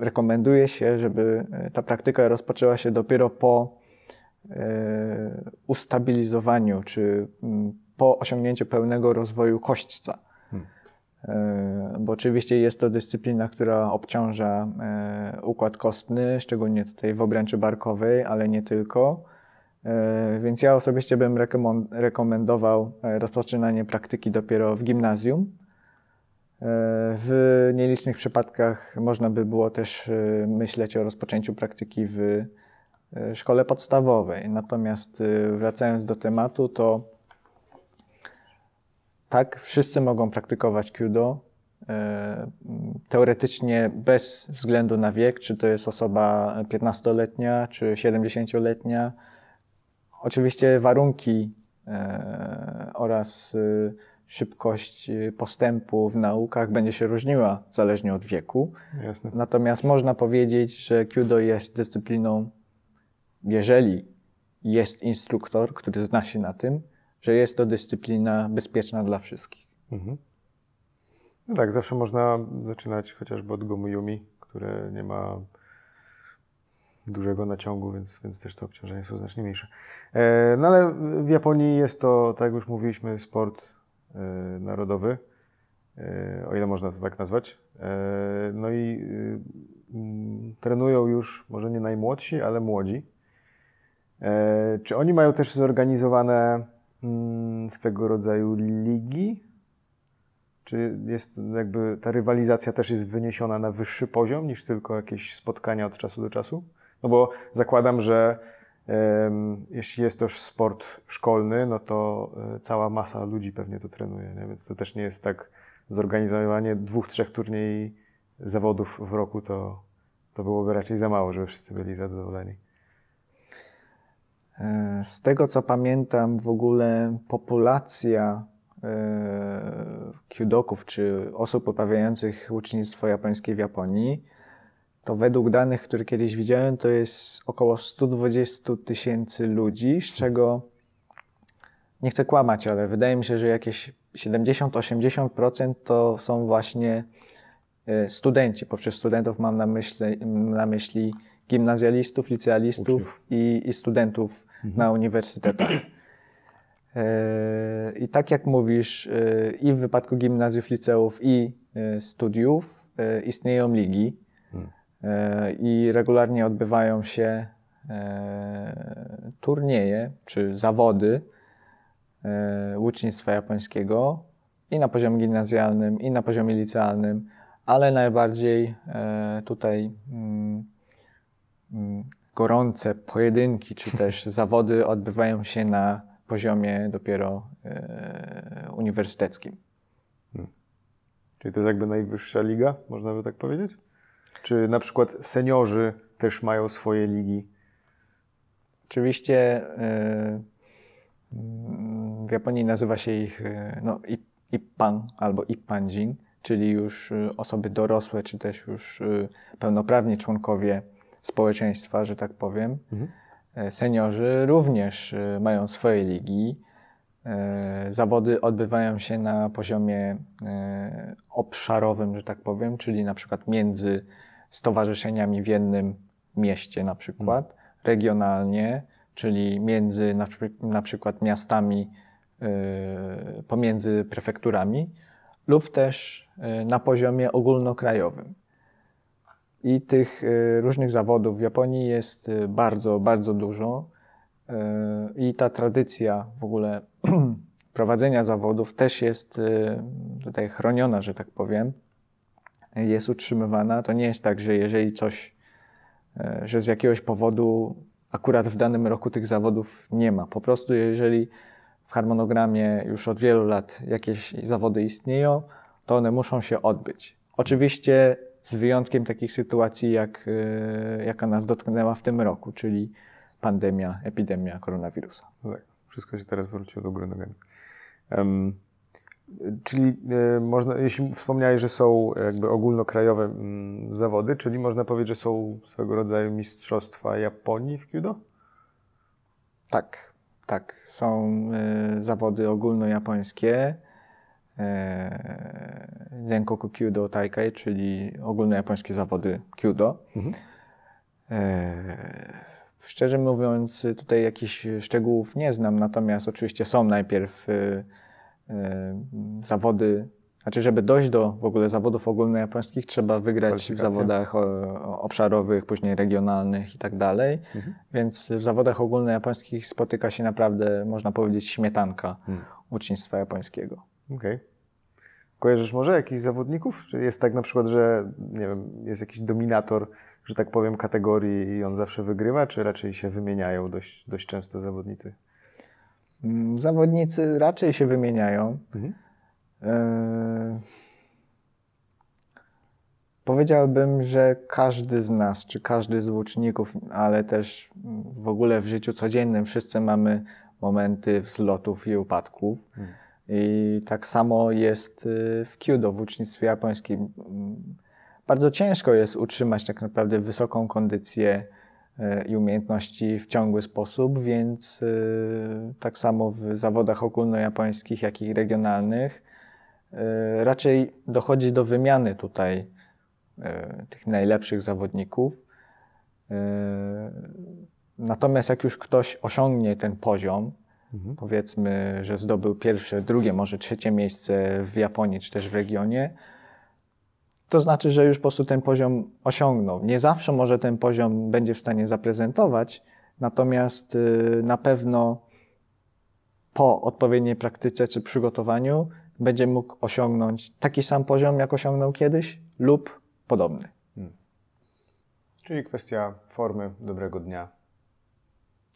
Speaker 2: y, rekomenduje się, żeby ta praktyka rozpoczęła się dopiero po ustabilizowaniu, czy mm, po osiągnięciu pełnego rozwoju kośćca. E, bo oczywiście jest to dyscyplina, która obciąża e, układ kostny, szczególnie tutaj w obręczy barkowej, ale nie tylko. E, więc ja osobiście bym rekomendował rozpoczynanie praktyki dopiero w gimnazjum. W nielicznych przypadkach można by było też myśleć o rozpoczęciu praktyki w szkole podstawowej. Natomiast wracając do tematu, to tak, wszyscy mogą praktykować Kyudo. E, teoretycznie bez względu na wiek, czy to jest osoba 15-letnia, czy 70-letnia. Oczywiście warunki e, oraz e, szybkość postępu w naukach będzie się różniła zależnie od wieku. Jasne. Natomiast można powiedzieć, że Kyudo jest dyscypliną, jeżeli jest instruktor, który zna się na tym, że jest to dyscyplina bezpieczna dla wszystkich. Mhm.
Speaker 1: No tak, zawsze można zaczynać chociażby od Gomuyumi, które nie ma dużego naciągu, więc, więc też te obciążenia są znacznie mniejsze. E, no ale w Japonii jest to, tak jak już mówiliśmy, sport e, narodowy, e, o ile można to tak nazwać. E, no i mm, trenują już może nie najmłodsi, ale młodzi. E, czy oni mają też zorganizowane swego rodzaju ligi? Czy jest jakby ta rywalizacja też jest wyniesiona na wyższy poziom niż tylko jakieś spotkania od czasu do czasu? No bo zakładam, że jeśli jest już sport szkolny, no to y, cała masa ludzi pewnie to trenuje, nie? więc to też nie jest tak zorganizowanie dwóch, trzech turniej zawodów w roku, to, to byłoby raczej za mało, żeby wszyscy byli zadowoleni.
Speaker 2: E, z tego co pamiętam, w ogóle populacja e, kyudoków czy osób poprawiających ucznictwo japońskie w Japonii, to według danych, które kiedyś widziałem, to jest około 120 tysięcy ludzi, z czego nie chcę kłamać, ale wydaje mi się, że jakieś 70-80% to są właśnie e, studenci. Poprzez studentów mam na myśli, na myśli gimnazjalistów, licealistów i, i, studentów na uniwersytetach. E, I tak jak mówisz, e, i w wypadku gimnazjów, liceów i e, studiów istnieją ligi i regularnie odbywają się turnieje czy zawody łucznictwa japońskiego i na poziomie gimnazjalnym, i na poziomie licealnym, ale najbardziej tutaj mm, mm, gorące pojedynki czy też zawody odbywają się na poziomie dopiero e, uniwersyteckim. Hmm.
Speaker 1: Czyli to jest jakby najwyższa liga, można by tak powiedzieć? Czy na przykład seniorzy też mają swoje ligi?
Speaker 2: Oczywiście e, w Japonii nazywa się ich e, no, ippan albo ippanjin, czyli już osoby dorosłe, czy też już pełnoprawni członkowie społeczeństwa, że tak powiem. Mhm. E, seniorzy również e, mają swoje ligi. E, zawody odbywają się na poziomie obszarowym, że tak powiem, czyli na przykład między stowarzyszeniami w jednym mieście na przykład, hmm. regionalnie, czyli między na, na przykład miastami, pomiędzy prefekturami lub też na poziomie ogólnokrajowym. I tych e, różnych zawodów w Japonii jest e, bardzo, bardzo dużo. E, I ta tradycja w ogóle prowadzenia zawodów też jest tutaj chroniona, że tak powiem. Jest utrzymywana. To nie jest tak, że jeżeli coś, że z jakiegoś powodu akurat w danym roku tych zawodów nie ma. Po prostu jeżeli w harmonogramie już od wielu lat jakieś zawody istnieją, to one muszą się odbyć. Oczywiście z wyjątkiem takich sytuacji, jak, e, jaka nas dotknęła w tym roku, czyli pandemia, epidemia koronawirusa.
Speaker 1: No tak, wszystko się teraz wróciło do góry nogami. Um, czyli y, można, jeśli wspomniałeś, że są jakby ogólnokrajowe mm, zawody, czyli można powiedzieć, że są swego rodzaju mistrzostwa Japonii w Kyudo?
Speaker 2: Tak, tak. Są y, zawody ogólnojapońskie. Zenkoku Kyudo Taikai, czyli ogólnojapońskie zawody Kyudo. Mhm. E, szczerze mówiąc, tutaj jakichś szczegółów nie znam, natomiast oczywiście są najpierw e, e, zawody, znaczy żeby dojść do w ogóle zawodów ogólnojapońskich trzeba wygrać w zawodach obszarowych, później regionalnych i tak dalej, mhm. więc w zawodach ogólnojapońskich spotyka się naprawdę, można powiedzieć, śmietanka mhm. ucznictwa japońskiego.
Speaker 1: Okej. Okay. Kojarzysz może jakichś zawodników? Czy jest tak na przykład, że nie wiem, jest jakiś dominator, że tak powiem, kategorii i on zawsze wygrywa, czy raczej się wymieniają dość, dość często zawodnicy?
Speaker 2: Mm, zawodnicy raczej się wymieniają. Mhm. E... Powiedziałbym, że każdy z nas, czy każdy z łuczników, ale też w ogóle w życiu codziennym wszyscy mamy momenty wzlotów i upadków. Mhm. I tak samo jest y, w Kyudo, w ucznictwie japońskim. Bardzo ciężko jest utrzymać tak naprawdę wysoką kondycję y, i umiejętności w ciągły sposób, więc y, tak samo w zawodach ogólnojapońskich, jak i regionalnych raczej dochodzi do wymiany tutaj tych najlepszych zawodników. Natomiast jak już ktoś osiągnie ten poziom, mhm. powiedzmy, że zdobył pierwsze, drugie, może trzecie miejsce w Japonii czy też w regionie, to znaczy, że już po prostu ten poziom osiągnął. Nie zawsze może ten poziom będzie w stanie zaprezentować, natomiast y, na pewno po odpowiedniej praktyce czy przygotowaniu będzie mógł osiągnąć taki sam poziom, jak osiągnął kiedyś lub podobny. Hmm.
Speaker 1: Czyli kwestia formy dobrego dnia.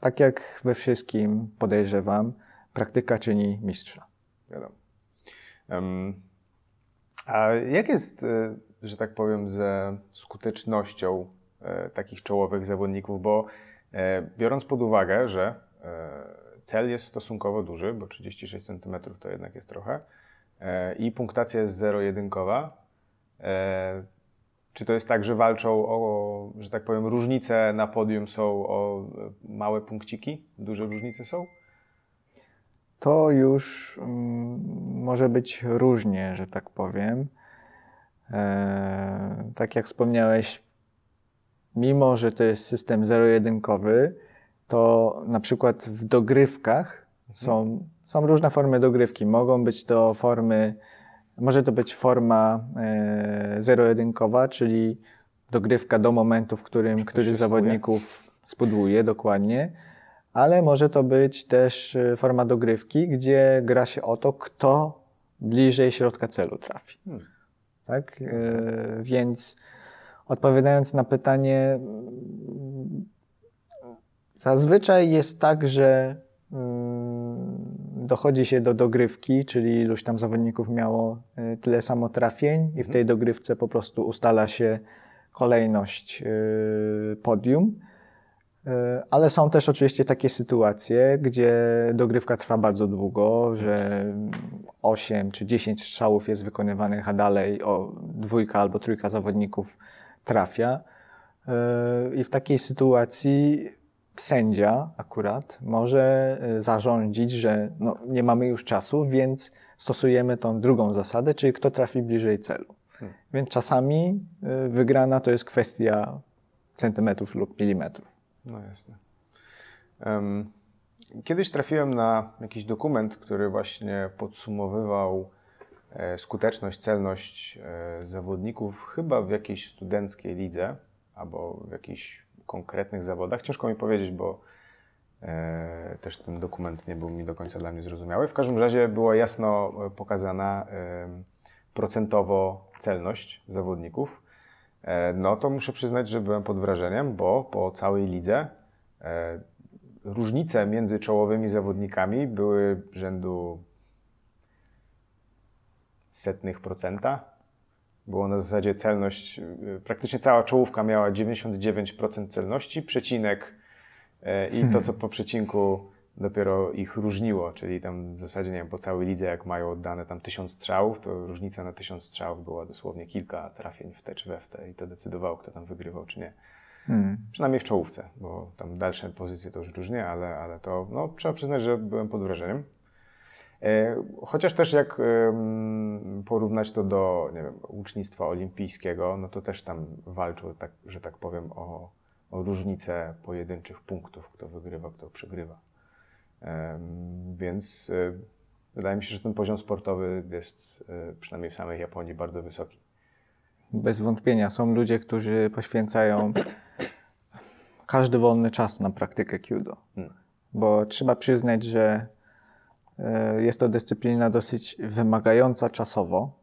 Speaker 2: Tak jak we wszystkim podejrzewam, praktyka czyni mistrza.
Speaker 1: Wiadomo. Um, a jak jest, e, że tak powiem, ze skutecznością e, takich czołowych zawodników? Bo e, biorąc pod uwagę, że cel jest stosunkowo duży, bo 36 cm to jednak jest trochę, i punktacja jest zero-jedynkowa, czy to jest tak, że walczą o, że tak powiem, różnice na podium są o małe punkciki? Duże różnice są?
Speaker 2: To już mm, może być różnie, że tak powiem. E, tak jak wspomniałeś, mimo że to jest system zero-jedynkowy, to na przykład w dogrywkach są, są różne formy dogrywki. Mogą być to formy może to być forma e, zero-jedynkowa, czyli dogrywka do momentu, w którym któryś z zawodników spudłuje, dokładnie. Ale może to być też e, forma dogrywki, gdzie gra się o to, kto bliżej środka celu trafi. Hmm. Tak? E, więc odpowiadając na pytanie, zazwyczaj jest tak, że mm, dochodzi się do dogrywki, czyli iluś tam zawodników miało y, tyle samo trafień i w tej dogrywce po prostu ustala się kolejność y, podium. Y, ale są też oczywiście takie sytuacje, gdzie dogrywka trwa bardzo długo, że 8 czy 10 strzałów jest wykonywanych, a dalej o dwójka albo trójka zawodników trafia. I w takiej sytuacji sędzia akurat może e, zarządzić, że no, nie mamy już czasu, więc stosujemy tą drugą zasadę, czyli kto trafi bliżej celu. Hmm. Więc czasami e, wygrana to jest kwestia centymetrów lub milimetrów.
Speaker 1: No jasne. Um, kiedyś trafiłem na jakiś dokument, który właśnie podsumowywał e, skuteczność, celność zawodników chyba w jakiejś studenckiej lidze albo w jakiejś konkretnych zawodach. Ciężko mi powiedzieć, bo e, też ten dokument nie był mi do końca dla mnie zrozumiały. W każdym razie była jasno e, pokazana e, procentowo celność zawodników. E, no to muszę przyznać, że byłem pod wrażeniem, bo po całej lidze e, różnice między czołowymi zawodnikami były rzędu setnych procenta było na zasadzie celność, y, praktycznie cała czołówka miała 99% celności, przecinek e, i to, co po przecinku dopiero ich różniło, czyli tam w zasadzie, nie wiem, po całej lidze, jak mają oddane tam tysiąc strzałów, to różnica na tysiąc strzałów była dosłownie kilka trafień w te czy we w te i to decydowało, kto tam wygrywał, czy nie. Hmm. Przynajmniej w czołówce, bo tam dalsze pozycje to już różnie, ale, ale to, no, trzeba przyznać, że byłem pod wrażeniem. E, chociaż też jak porównać to do nie wiem, ucznictwa olimpijskiego, no to też tam walczą, tak, że tak powiem, o, o różnicę pojedynczych punktów, kto wygrywa, kto przegrywa. Więc e, wydaje mi się, że ten poziom sportowy jest e, przynajmniej w samej Japonii bardzo wysoki.
Speaker 2: Bez wątpienia. Są ludzie, którzy poświęcają każdy wolny czas na praktykę Kyudo. Hmm. Bo trzeba przyznać, że jest to dyscyplina dosyć wymagająca czasowo.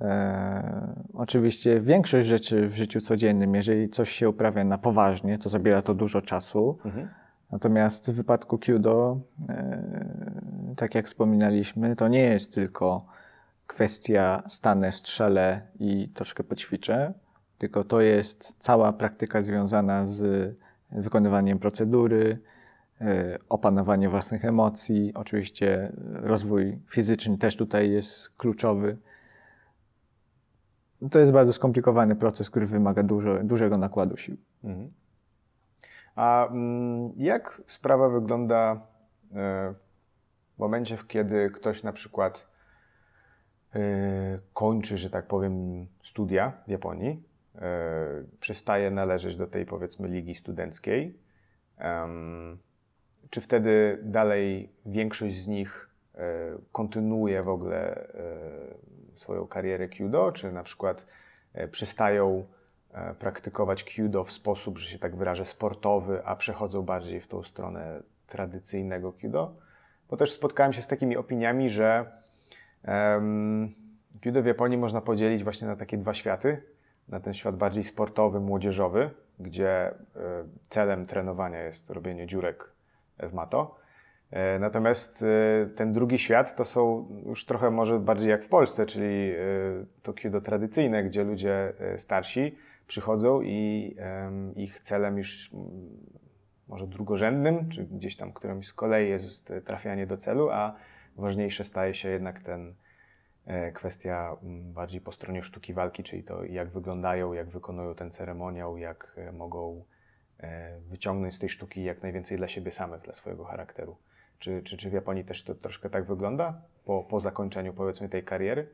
Speaker 2: E, oczywiście większość rzeczy w życiu codziennym, jeżeli coś się uprawia na poważnie, to zabiera to dużo czasu. Mhm. Natomiast w wypadku Kyudo, e, tak jak wspominaliśmy, to nie jest tylko kwestia stanę, strzelę i troszkę poćwiczę, tylko to jest cała praktyka związana z wykonywaniem procedury, E, opanowanie własnych emocji, oczywiście rozwój fizyczny też tutaj jest kluczowy. To jest bardzo skomplikowany proces, który wymaga dużo, dużego nakładu sił. Mhm.
Speaker 1: A mm, jak sprawa wygląda e, w momencie, kiedy ktoś na przykład e, kończy, że tak powiem, studia w Japonii przestaje należeć do tej powiedzmy ligi studenckiej, czy wtedy dalej większość z nich kontynuuje w ogóle swoją karierę Kyudo, czy na przykład przestają praktykować Kyudo w sposób, że się tak wyrażę, sportowy, a przechodzą bardziej w tą stronę tradycyjnego Kyudo? Bo też spotkałem się z takimi opiniami, że um, Judo w Japonii można podzielić właśnie na takie dwa światy. Na ten świat bardziej sportowy, młodzieżowy, gdzie e, celem trenowania jest robienie dziurek w mato. E, natomiast e, ten drugi świat to są już trochę może bardziej jak w Polsce, czyli to judo tradycyjne, gdzie ludzie starsi przychodzą i ich celem już może drugorzędnym, czy gdzieś tam którymś z kolei jest trafianie do celu, a ważniejsze staje się jednak ten e, kwestia bardziej po stronie sztuki walki, czyli to jak wyglądają, jak wykonują ten ceremoniał, jak e, mogą e, wyciągnąć z tej sztuki jak najwięcej dla siebie samych, dla swojego charakteru. Czy, czy, czy w Japonii też to troszkę tak wygląda po, po zakończeniu powiedzmy tej kariery?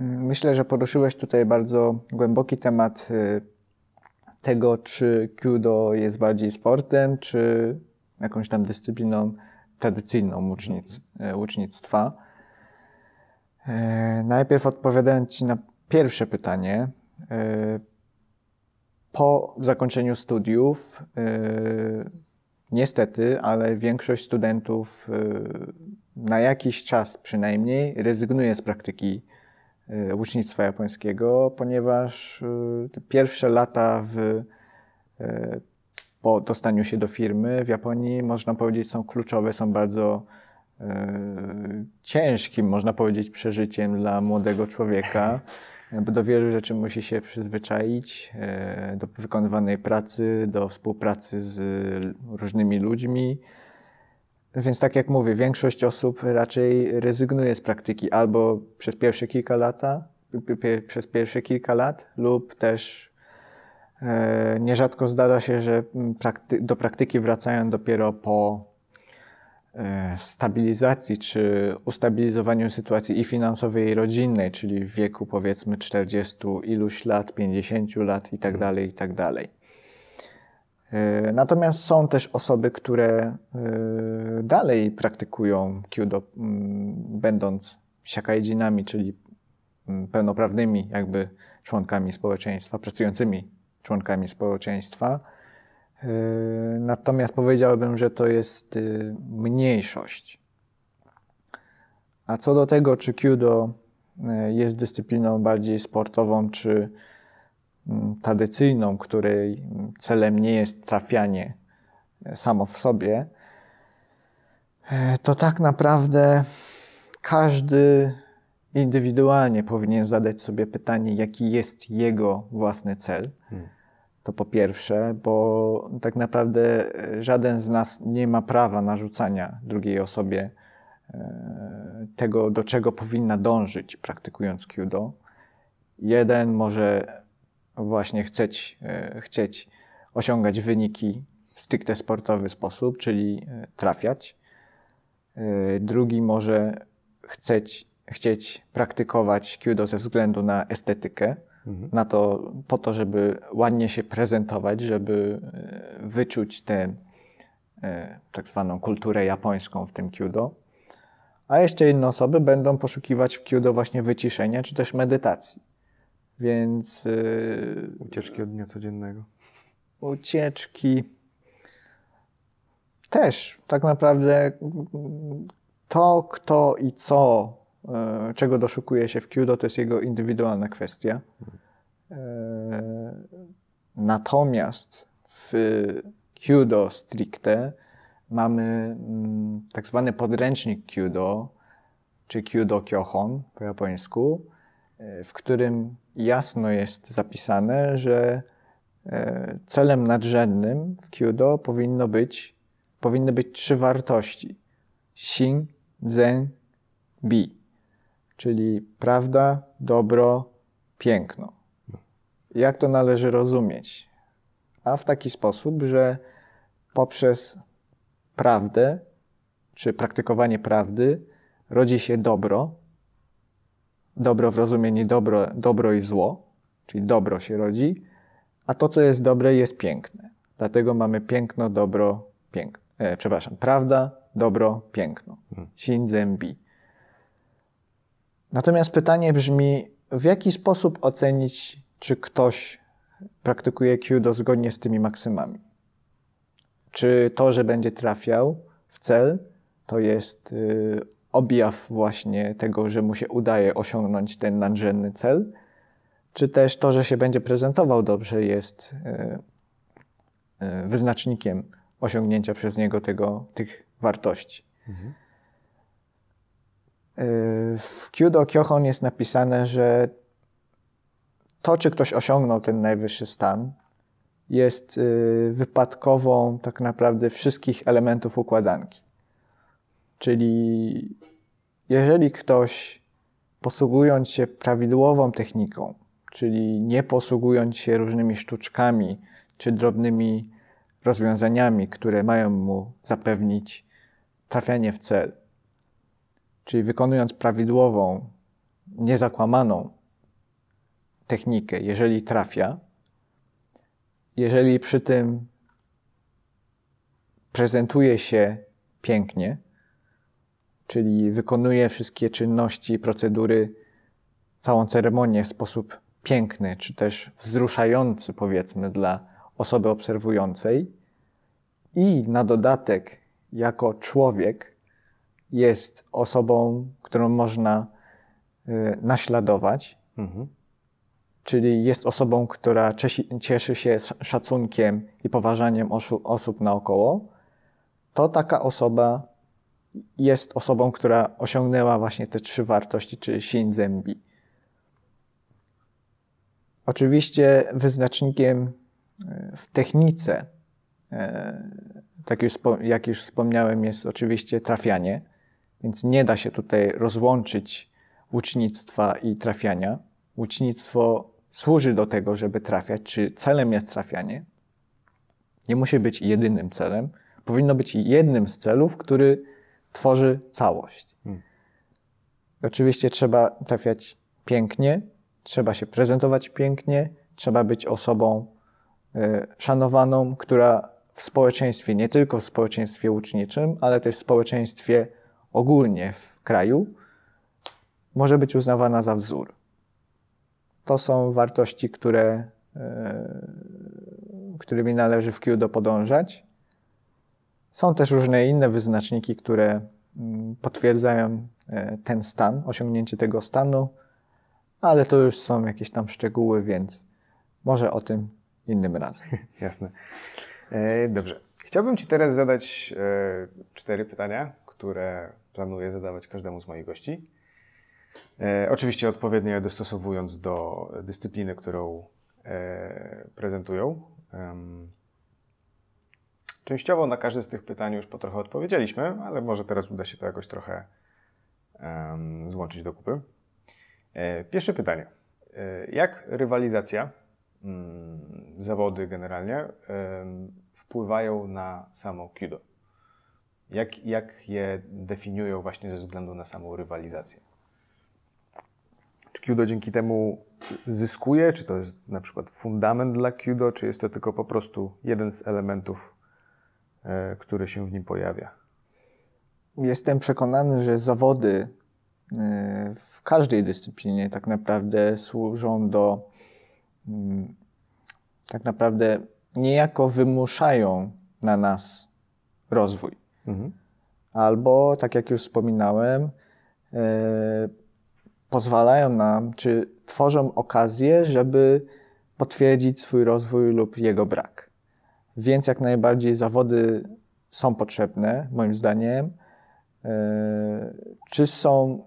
Speaker 2: Myślę, że poruszyłeś tutaj bardzo głęboki temat y, tego, czy judo jest bardziej sportem, czy jakąś tam dyscypliną tradycyjną łucznic, e, łucznictwa. E, najpierw odpowiadając Ci na pierwsze pytanie. Po zakończeniu studiów, niestety, ale większość studentów na jakiś czas przynajmniej rezygnuje z praktyki Y, łucznictwa japońskiego, ponieważ y, te pierwsze lata w, y, po dostaniu się do firmy w Japonii, można powiedzieć, są kluczowe, są bardzo ciężkim, można powiedzieć, przeżyciem dla młodego człowieka, bo do wielu rzeczy musi się przyzwyczaić, do wykonywanej pracy, do współpracy z różnymi ludźmi, więc tak jak mówię, większość osób raczej rezygnuje z praktyki albo przez pierwsze kilka lata, przez pierwsze kilka lat lub też e, nierzadko zdarza się, że prakty do praktyki wracają dopiero po e, stabilizacji czy ustabilizowaniu sytuacji i finansowej, i rodzinnej, czyli w wieku powiedzmy 40 iluś lat, 50 lat i tak dalej, i tak dalej. E, natomiast są też osoby, które e, dalej praktykują Kyudo, będąc siakajdzinami, czyli pełnoprawnymi jakby członkami społeczeństwa, pracującymi członkami społeczeństwa. E, natomiast powiedziałbym, że to jest mniejszość. A co do tego, czy Kyudo jest dyscypliną bardziej sportową, czy Mm, tradycyjną, której celem nie jest trafianie samo w sobie, to tak naprawdę każdy indywidualnie powinien zadać sobie pytanie, jaki jest jego własny cel. Hmm. To po pierwsze, bo tak naprawdę e, żaden z nas nie ma prawa narzucania drugiej osobie tego, do czego powinna dążyć, praktykując Kyudo. Jeden może właśnie chcieć, e, chcieć osiągać wyniki w stricte sportowy sposób, czyli e, trafiać. E, drugi może chcieć, chcieć praktykować judo ze względu na estetykę. Na to, po to, żeby ładnie się prezentować, żeby wyczuć tę tak zwaną kulturę japońską w tym judo. A jeszcze inne osoby będą poszukiwać w judo właśnie wyciszenia czy też medytacji. Więc. Yy,
Speaker 1: ucieczki od dnia codziennego.
Speaker 2: Ucieczki. Też tak naprawdę to, kto i co, czego doszukuje się w Kyudo, to jest jego indywidualna kwestia. Yy, natomiast w Kyudo stricte mamy yy, tak zwany podręcznik Kyudo, czy Kyudo Kyohon po japońsku, yy, w którym jasno jest zapisane, że e, celem nadrzędnym w Kyudo powinno być, powinny być trzy wartości. Shin, Zen, Bi. Czyli prawda, dobro, piękno. Jak to należy rozumieć? A w taki sposób, że poprzez prawdę, czy praktykowanie prawdy, rodzi się dobro, dobro w rozumieniu dobro, dobro i zło, czyli dobro się rodzi, a to, co jest dobre, jest piękne. Dlatego mamy piękno, dobro, piękno. E, przepraszam, prawda, dobro, piękno. Shinzen-bi. Natomiast pytanie brzmi, w jaki sposób ocenić, czy ktoś praktykuje Kyudo zgodnie z tymi maksymami? Czy to, że będzie trafiał w cel, to jest y, objaw właśnie tego, że mu się udaje osiągnąć ten nadrzędny cel? Czy też to, że się będzie prezentował dobrze, jest y, y, wyznacznikiem osiągnięcia przez niego tego, tych wartości? Mhm. W Kyudo Kyohon jest napisane, że to, czy ktoś osiągnął ten najwyższy stan, jest y, wypadkową tak naprawdę wszystkich elementów układanki. Czyli jeżeli ktoś posługując się prawidłową techniką, czyli nie posługując się różnymi sztuczkami czy drobnymi rozwiązaniami, które mają mu zapewnić trafianie w cel, czyli wykonując prawidłową, niezakłamaną technikę, jeżeli trafia, jeżeli przy tym prezentuje się pięknie, czyli wykonuje wszystkie czynności, procedury, całą ceremonię w sposób piękny, czy też wzruszający, powiedzmy, dla osoby obserwującej, i na dodatek, jako człowiek, jest osobą, którą można y, naśladować, mhm. Czyli jest osobą, która cieszy się szacunkiem i poważaniem osób naokoło, to taka osoba jest osobą, która osiągnęła właśnie te trzy wartości, czyli Shinzenbi. Oczywiście wyznacznikiem e, w technice, e, tak już, jak już wspomniałem, jest oczywiście trafianie, więc nie da się tutaj rozłączyć łucznictwa i trafiania. Łucznictwo służy do tego, żeby trafiać, czy celem jest trafianie, nie musi być jedynym celem. Powinno być jednym z celów, który tworzy całość. Hmm. Oczywiście trzeba trafiać pięknie, trzeba się prezentować pięknie, trzeba być osobą y, szanowaną, która w społeczeństwie, nie tylko w społeczeństwie uczniczym, ale też w społeczeństwie ogólnie w kraju, może być uznawana za wzór. To są wartości, które, e, którymi należy w Kyudo podążać. Są też różne inne wyznaczniki, które mm, potwierdzają e, ten stan, osiągnięcie tego stanu, ale to już są jakieś tam szczegóły, więc może o tym innym razem.
Speaker 1: Jasne. E, dobrze. Chciałbym Ci teraz zadać cztery pytania, które planuję zadawać każdemu z moich gości. E, oczywiście odpowiednio je dostosowując do dyscypliny, którą e, prezentują. Częściowo na każde z tych pytań już po trochę odpowiedzieliśmy, ale może teraz uda się to jakoś trochę złączyć do kupy. E, pierwsze pytanie. E, jak rywalizacja, mm, zawody generalnie, wpływają na samo Kudo? Jak, jak je definiują właśnie ze względu na samą rywalizację? Czy Kudo dzięki temu zyskuje? Czy to jest na przykład fundament dla Kudo, czy jest to tylko po prostu jeden z elementów, e, który się w nim pojawia?
Speaker 2: Jestem przekonany, że zawody e, w każdej dyscyplinie tak naprawdę służą do mm, tak naprawdę niejako wymuszają na nas rozwój. Mhm. Albo, tak jak już wspominałem, e, pozwalają nam, czy tworzą okazję, żeby potwierdzić swój rozwój lub jego brak. Więc jak najbardziej zawody są potrzebne, moim zdaniem. E, czy są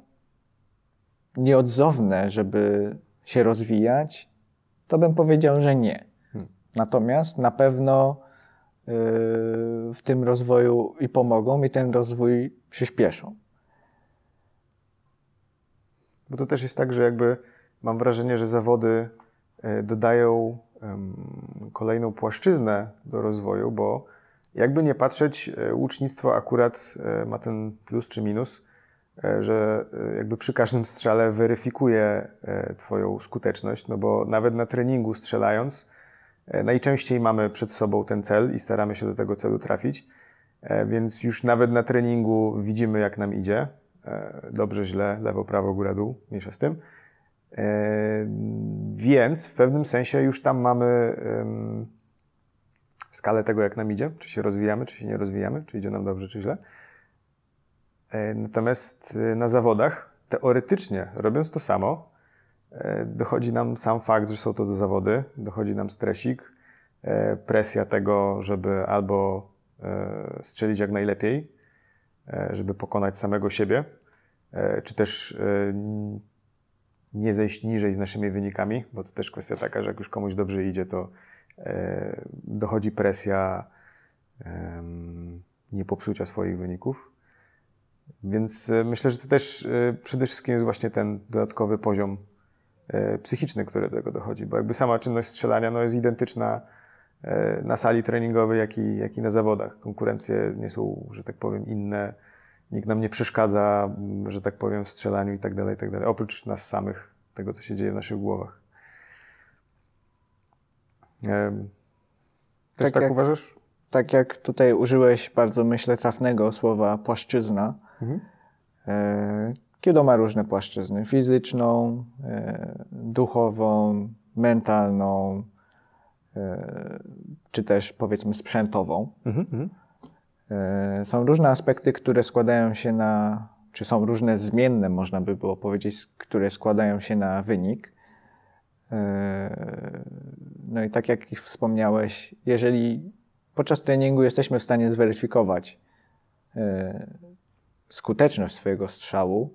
Speaker 2: nieodzowne, żeby się rozwijać? To bym powiedział, że nie. Hmm. Natomiast na pewno e, w tym rozwoju i pomogą, i ten rozwój przyspieszą.
Speaker 1: Bo to też jest tak, że jakby mam wrażenie, że zawody e, dodają kolejną płaszczyznę do rozwoju, bo jakby nie patrzeć, e, łucznictwo akurat e, ma ten plus czy minus, że jakby przy każdym strzale weryfikuje Twoją skuteczność, no bo nawet na treningu strzelając, najczęściej mamy przed sobą ten cel i staramy się do tego celu trafić, więc już nawet na treningu widzimy, jak nam idzie. Dobrze, źle, lewo, prawo, góra, dół, mniejsza z tym. Więc w pewnym sensie już tam mamy skalę tego, jak nam idzie, czy się rozwijamy, czy się nie rozwijamy, czy idzie nam dobrze, czy źle. E, natomiast e, na zawodach, teoretycznie, robiąc to samo, e, dochodzi nam sam fakt, że są to do zawody, dochodzi nam stresik, presja tego, żeby albo strzelić jak najlepiej, żeby pokonać samego siebie, czy też nie zejść niżej z naszymi wynikami, bo to też kwestia taka, że jak już komuś dobrze idzie, to dochodzi presja nie popsucia swoich wyników. Więc e, myślę, że to też e, przede wszystkim jest właśnie ten dodatkowy poziom e, psychiczny, który do tego dochodzi, bo jakby sama czynność strzelania no, jest identyczna na sali treningowej, jak i, jak i na zawodach. Konkurencje nie są, że tak powiem, inne. Nikt nam nie przeszkadza, że tak powiem, w strzelaniu i tak dalej, i tak dalej. Oprócz nas samych, tego, co się dzieje w naszych głowach. Też tak, tak jak, uważasz?
Speaker 2: Tak jak tutaj użyłeś bardzo, myślę, trafnego słowa płaszczyzna. Mhm. Kido ma różne płaszczyzny. Fizyczną, e, duchową, mentalną, e, czy też powiedzmy sprzętową. Mhm, mhm. E, są różne aspekty, które składają się na, czy są różne zmienne, można by było powiedzieć, które składają się na wynik. No i tak jak wspomniałeś, jeżeli podczas treningu jesteśmy w stanie zweryfikować skuteczność swojego strzału,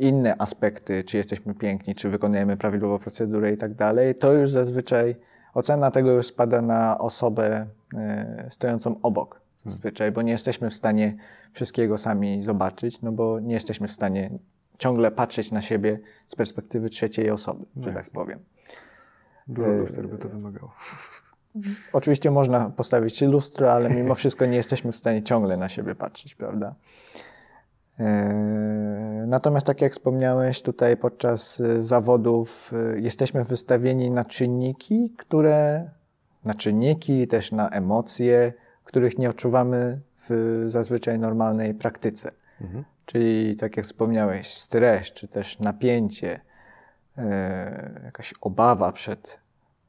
Speaker 2: inne aspekty, czy jesteśmy piękni, czy wykonujemy prawidłową procedurę i tak dalej, to już zazwyczaj ocena tego już spada na osobę e, stojącą obok zazwyczaj, bo nie jesteśmy w stanie wszystkiego sami zobaczyć, no bo nie jesteśmy w stanie ciągle patrzeć na siebie z perspektywy trzeciej osoby, no że tak powiem.
Speaker 1: Dużo e, luster by to wymagało.
Speaker 2: Oczywiście można postawić lustro, ale mimo wszystko nie jesteśmy w stanie ciągle na siebie patrzeć, prawda? E, natomiast tak jak wspomniałeś, tutaj podczas e, zawodów jesteśmy wystawieni na czynniki, które, na czynniki, też na emocje, których nie odczuwamy w zazwyczaj normalnej praktyce. Mhm. Czyli tak jak wspomniałeś, stres, czy też napięcie, e, jakaś obawa przed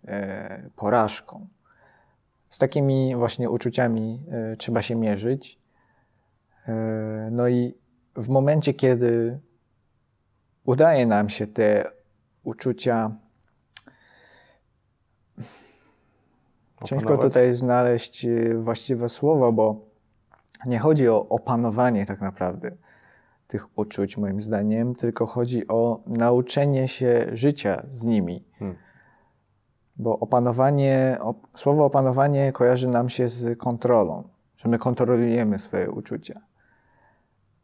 Speaker 2: e, porażką. Z takimi właśnie uczuciami e, trzeba się mierzyć. No i w momencie, kiedy udaje nam się te uczucia Ciężko tutaj znaleźć e, właściwe słowo, bo nie chodzi o opanowanie tak naprawdę tych uczuć, moim zdaniem, tylko chodzi o nauczenie się życia z nimi. Hmm. Bo opanowanie, op, słowo opanowanie kojarzy nam się z kontrolą, że my kontrolujemy swoje uczucia.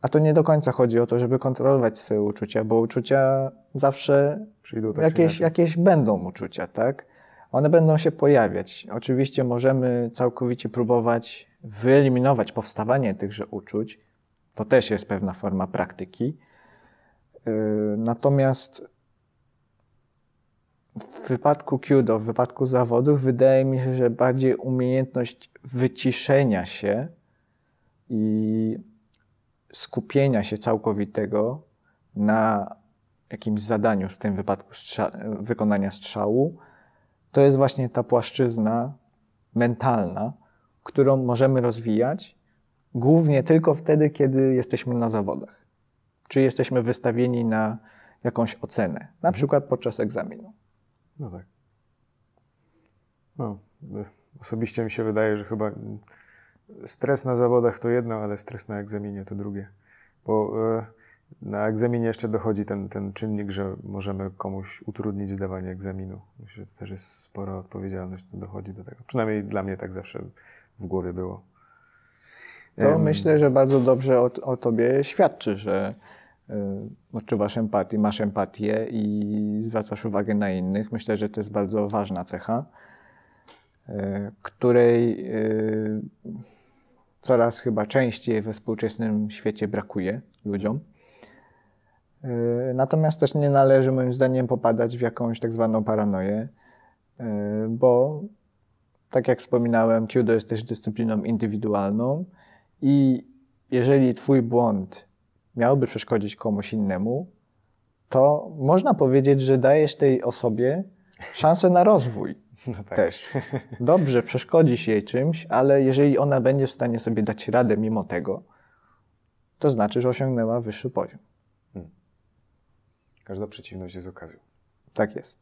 Speaker 2: A to nie do końca chodzi o to, żeby kontrolować swoje uczucia, bo uczucia zawsze Przyjdą tak jakieś, jakieś będą uczucia, tak? One będą się pojawiać. Oczywiście możemy całkowicie próbować wyeliminować powstawanie tychże uczuć, to też jest pewna forma praktyki. Y, natomiast w wypadku Kudo, w wypadku zawodów, wydaje mi się, że bardziej umiejętność wyciszenia się i skupienia się całkowitego na jakimś zadaniu, w tym wypadku strza wykonania strzału, to jest właśnie ta płaszczyzna mentalna, którą możemy rozwijać głównie tylko wtedy, kiedy jesteśmy na zawodach. Czy jesteśmy wystawieni na jakąś ocenę, na mhm. przykład podczas egzaminu.
Speaker 1: No tak. No, osobiście mi się wydaje, że chyba stres na zawodach to jedno, ale stres na egzaminie to drugie. Bo e, na egzaminie jeszcze dochodzi ten, ten czynnik, że możemy komuś utrudnić zdawanie egzaminu. Myślę, że to też jest spora odpowiedzialność, to dochodzi do tego. Przynajmniej dla mnie tak zawsze w głowie było.
Speaker 2: To um, myślę, że bardzo dobrze o, o tobie świadczy, że y, odczuwasz empatię, masz empatię i zwracasz uwagę na innych. Myślę, że to jest bardzo ważna cecha, y, której y, coraz chyba częściej we współczesnym świecie brakuje ludziom. E, natomiast też nie należy moim zdaniem popadać w jakąś tak zwaną paranoję, e, bo tak jak wspominałem, judo jest też dyscypliną indywidualną i jeżeli twój błąd miałby przeszkodzić komuś innemu, to można powiedzieć, że dajesz tej osobie szansę na rozwój. No tak. Też. Dobrze, przeszkodzisz jej czymś, ale jeżeli ona będzie w stanie sobie dać radę mimo tego, to znaczy, że osiągnęła wyższy poziom. Hmm.
Speaker 1: Każda przeciwność jest okazją.
Speaker 2: Tak jest.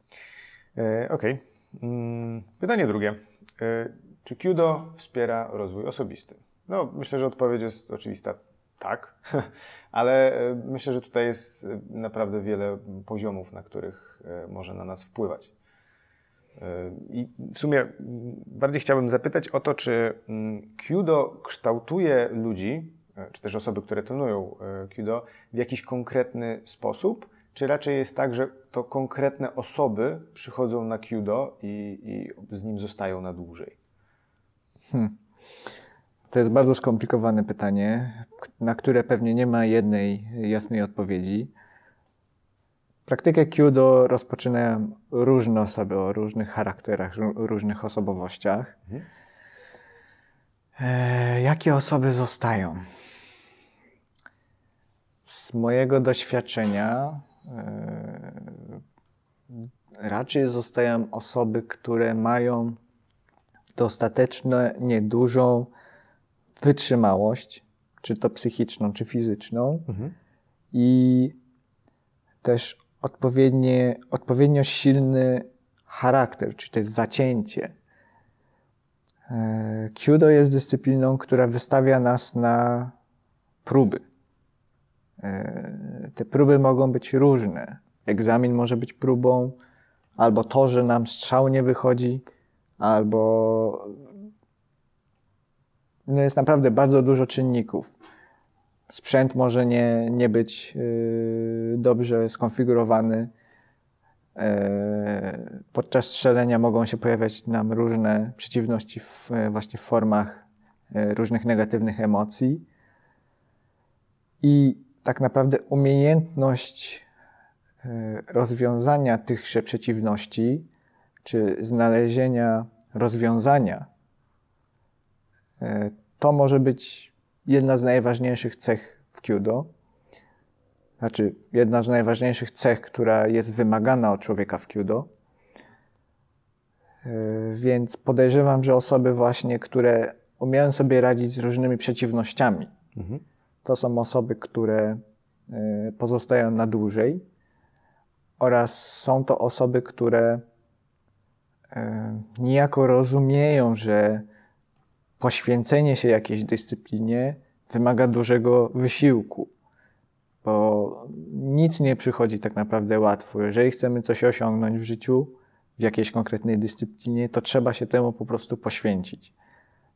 Speaker 1: E, Okej. Okay. Mm, pytanie drugie. E, czy Kudo wspiera rozwój osobisty? No, myślę, że odpowiedź jest oczywista tak, ale e, myślę, że tutaj jest e, naprawdę wiele poziomów, na których e, może na nas wpływać. I w sumie bardziej chciałbym zapytać o to, czy Kudo kształtuje ludzi, czy też osoby, które trenują Kudo w jakiś konkretny sposób, czy raczej jest tak, że to konkretne osoby przychodzą na Kudo i, i z nim zostają na dłużej?
Speaker 2: Hmm. To jest bardzo skomplikowane pytanie, na które pewnie nie ma jednej jasnej odpowiedzi. Praktykę Kyudo rozpoczynają różne osoby o różnych charakterach, różnych osobowościach. Mhm. E, jakie osoby zostają? Z mojego doświadczenia e, raczej zostają osoby, które mają dostateczną, niedużą wytrzymałość, czy to psychiczną, czy fizyczną, mhm. i też odpowiednie, odpowiednio silny charakter, czy też zacięcie. E, Kyudo jest dyscypliną, która wystawia nas na próby. E, te próby mogą być różne. Egzamin może być próbą, albo to, że nam strzał nie wychodzi, albo no jest naprawdę bardzo dużo czynników. Sprzęt może nie, nie być yy, dobrze skonfigurowany. Yy, podczas strzelenia mogą się pojawiać nam różne przeciwności w, właśnie w formach yy, różnych negatywnych emocji. I tak naprawdę umiejętność rozwiązania tychże przeciwności, czy znalezienia rozwiązania E, to może być jedna z najważniejszych cech w Kudo. Znaczy, jedna z najważniejszych cech, która jest wymagana od człowieka w Kudo. E, więc podejrzewam, że osoby właśnie, które umieją sobie radzić z różnymi przeciwnościami, mhm. to są osoby, które e, pozostają na dłużej oraz są to osoby, które niejako rozumieją, że poświęcenie się jakiejś dyscyplinie wymaga dużego wysiłku, bo nic nie przychodzi tak naprawdę łatwo. Jeżeli chcemy coś osiągnąć w życiu, w jakiejś konkretnej dyscyplinie, to trzeba się temu po prostu poświęcić.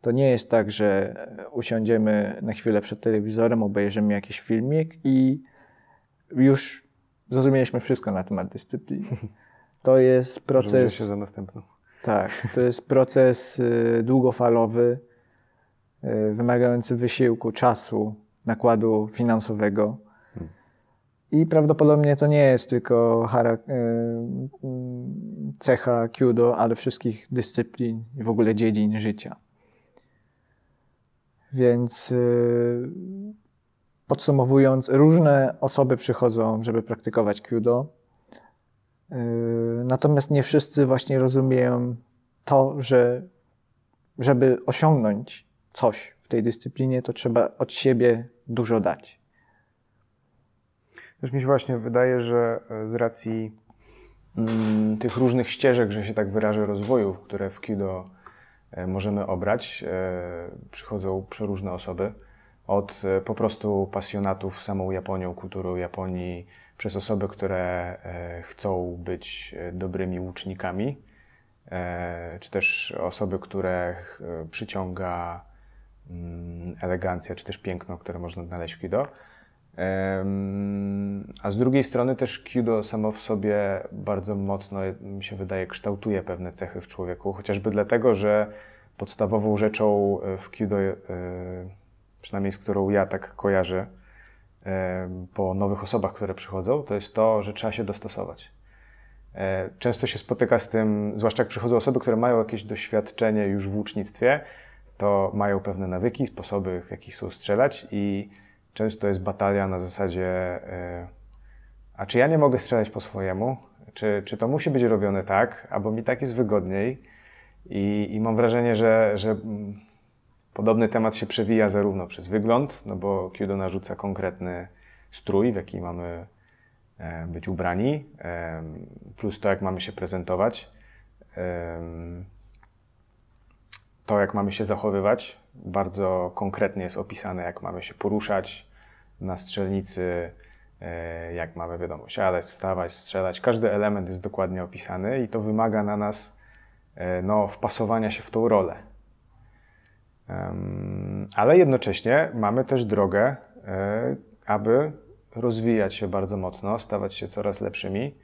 Speaker 2: To nie jest tak, że usiądziemy na chwilę przed telewizorem, obejrzymy jakiś filmik i już zrozumieliśmy wszystko na temat dyscypliny. To jest proces.
Speaker 1: się za następną.
Speaker 2: Tak, to jest proces y, długofalowy, wymagający wysiłku, czasu, nakładu finansowego. Hmm. I prawdopodobnie to nie jest tylko y, cecha Kyudo, ale wszystkich dyscyplin i w ogóle dziedzin życia. Więc y, podsumowując, różne osoby przychodzą, żeby praktykować Kyudo. Natomiast nie wszyscy właśnie rozumieją to, że żeby osiągnąć coś w tej dyscyplinie, to trzeba od siebie dużo dać.
Speaker 1: Też mi się właśnie wydaje, że e, z racji mm, tych różnych ścieżek, że się tak wyrażę, rozwojów, które w Kido e, możemy obrać, e, przychodzą przeróżne osoby. Od po prostu pasjonatów samą Japonią, kulturą Japonii, przez osoby, które chcą być dobrymi łucznikami, czy też osoby, które przyciąga elegancja czy też piękno, które można znaleźć w Kido. A z drugiej strony też Kido samo w sobie bardzo mocno, mi się wydaje, kształtuje pewne cechy w człowieku, chociażby dlatego, że podstawową rzeczą w Kudo, przynajmniej z którą ja tak kojarzę, po nowych osobach, które przychodzą, to jest to, że trzeba się dostosować. E, często się spotyka z tym, zwłaszcza jak przychodzą osoby, które mają jakieś doświadczenie już w łucznictwie, to mają pewne nawyki, sposoby, w jakich chcą strzelać i często jest batalia na zasadzie e, a czy ja nie mogę strzelać po swojemu? Czy, czy to musi być robione tak, albo mi tak jest wygodniej? I, i mam wrażenie, że, że podobny temat się przewija zarówno przez wygląd, no bo Kudo narzuca konkretny strój, w jaki mamy E, być ubrani, e, plus to, jak mamy się prezentować, to, jak mamy się zachowywać. Bardzo konkretnie jest opisane, jak mamy się poruszać na strzelnicy, jak mamy, wiadomo, siadać, wstawać, strzelać. Każdy element jest dokładnie opisany i to wymaga na nas no, wpasowania się w tą rolę. Ale jednocześnie mamy też drogę, aby rozwijać się bardzo mocno, stawać się coraz lepszymi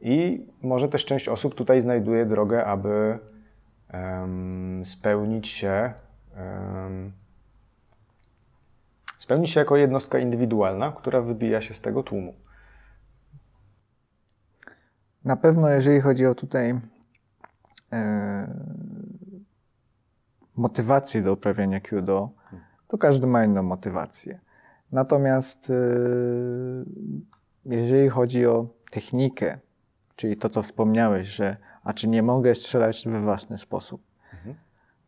Speaker 1: i może też część osób tutaj znajduje drogę, aby spełnić się spełnić się jako jednostka indywidualna, która wybija się z tego tłumu.
Speaker 2: Na pewno, jeżeli chodzi o tutaj e, motywację do uprawiania Kudo, to każdy ma inną motywację. Natomiast y, jeżeli chodzi o technikę, czyli to, co wspomniałeś, że a czy nie mogę strzelać we własny sposób? Mhm.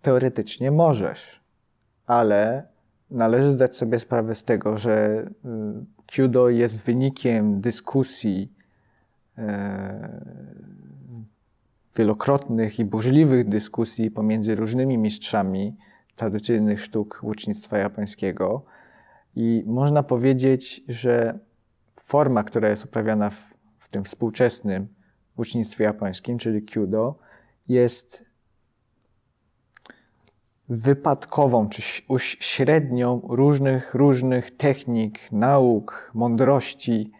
Speaker 2: Teoretycznie możesz, ale należy zdać sobie sprawę z tego, że y, Kudo jest wynikiem dyskusji e, wielokrotnych i burzliwych dyskusji pomiędzy różnymi mistrzami tradycyjnych sztuk łucznictwa japońskiego, i można powiedzieć, że forma, która jest uprawiana w, w tym współczesnym ucznictwie japońskim, czyli Kyudo, jest wypadkową czy średnią różnych, różnych technik, nauk, mądrości,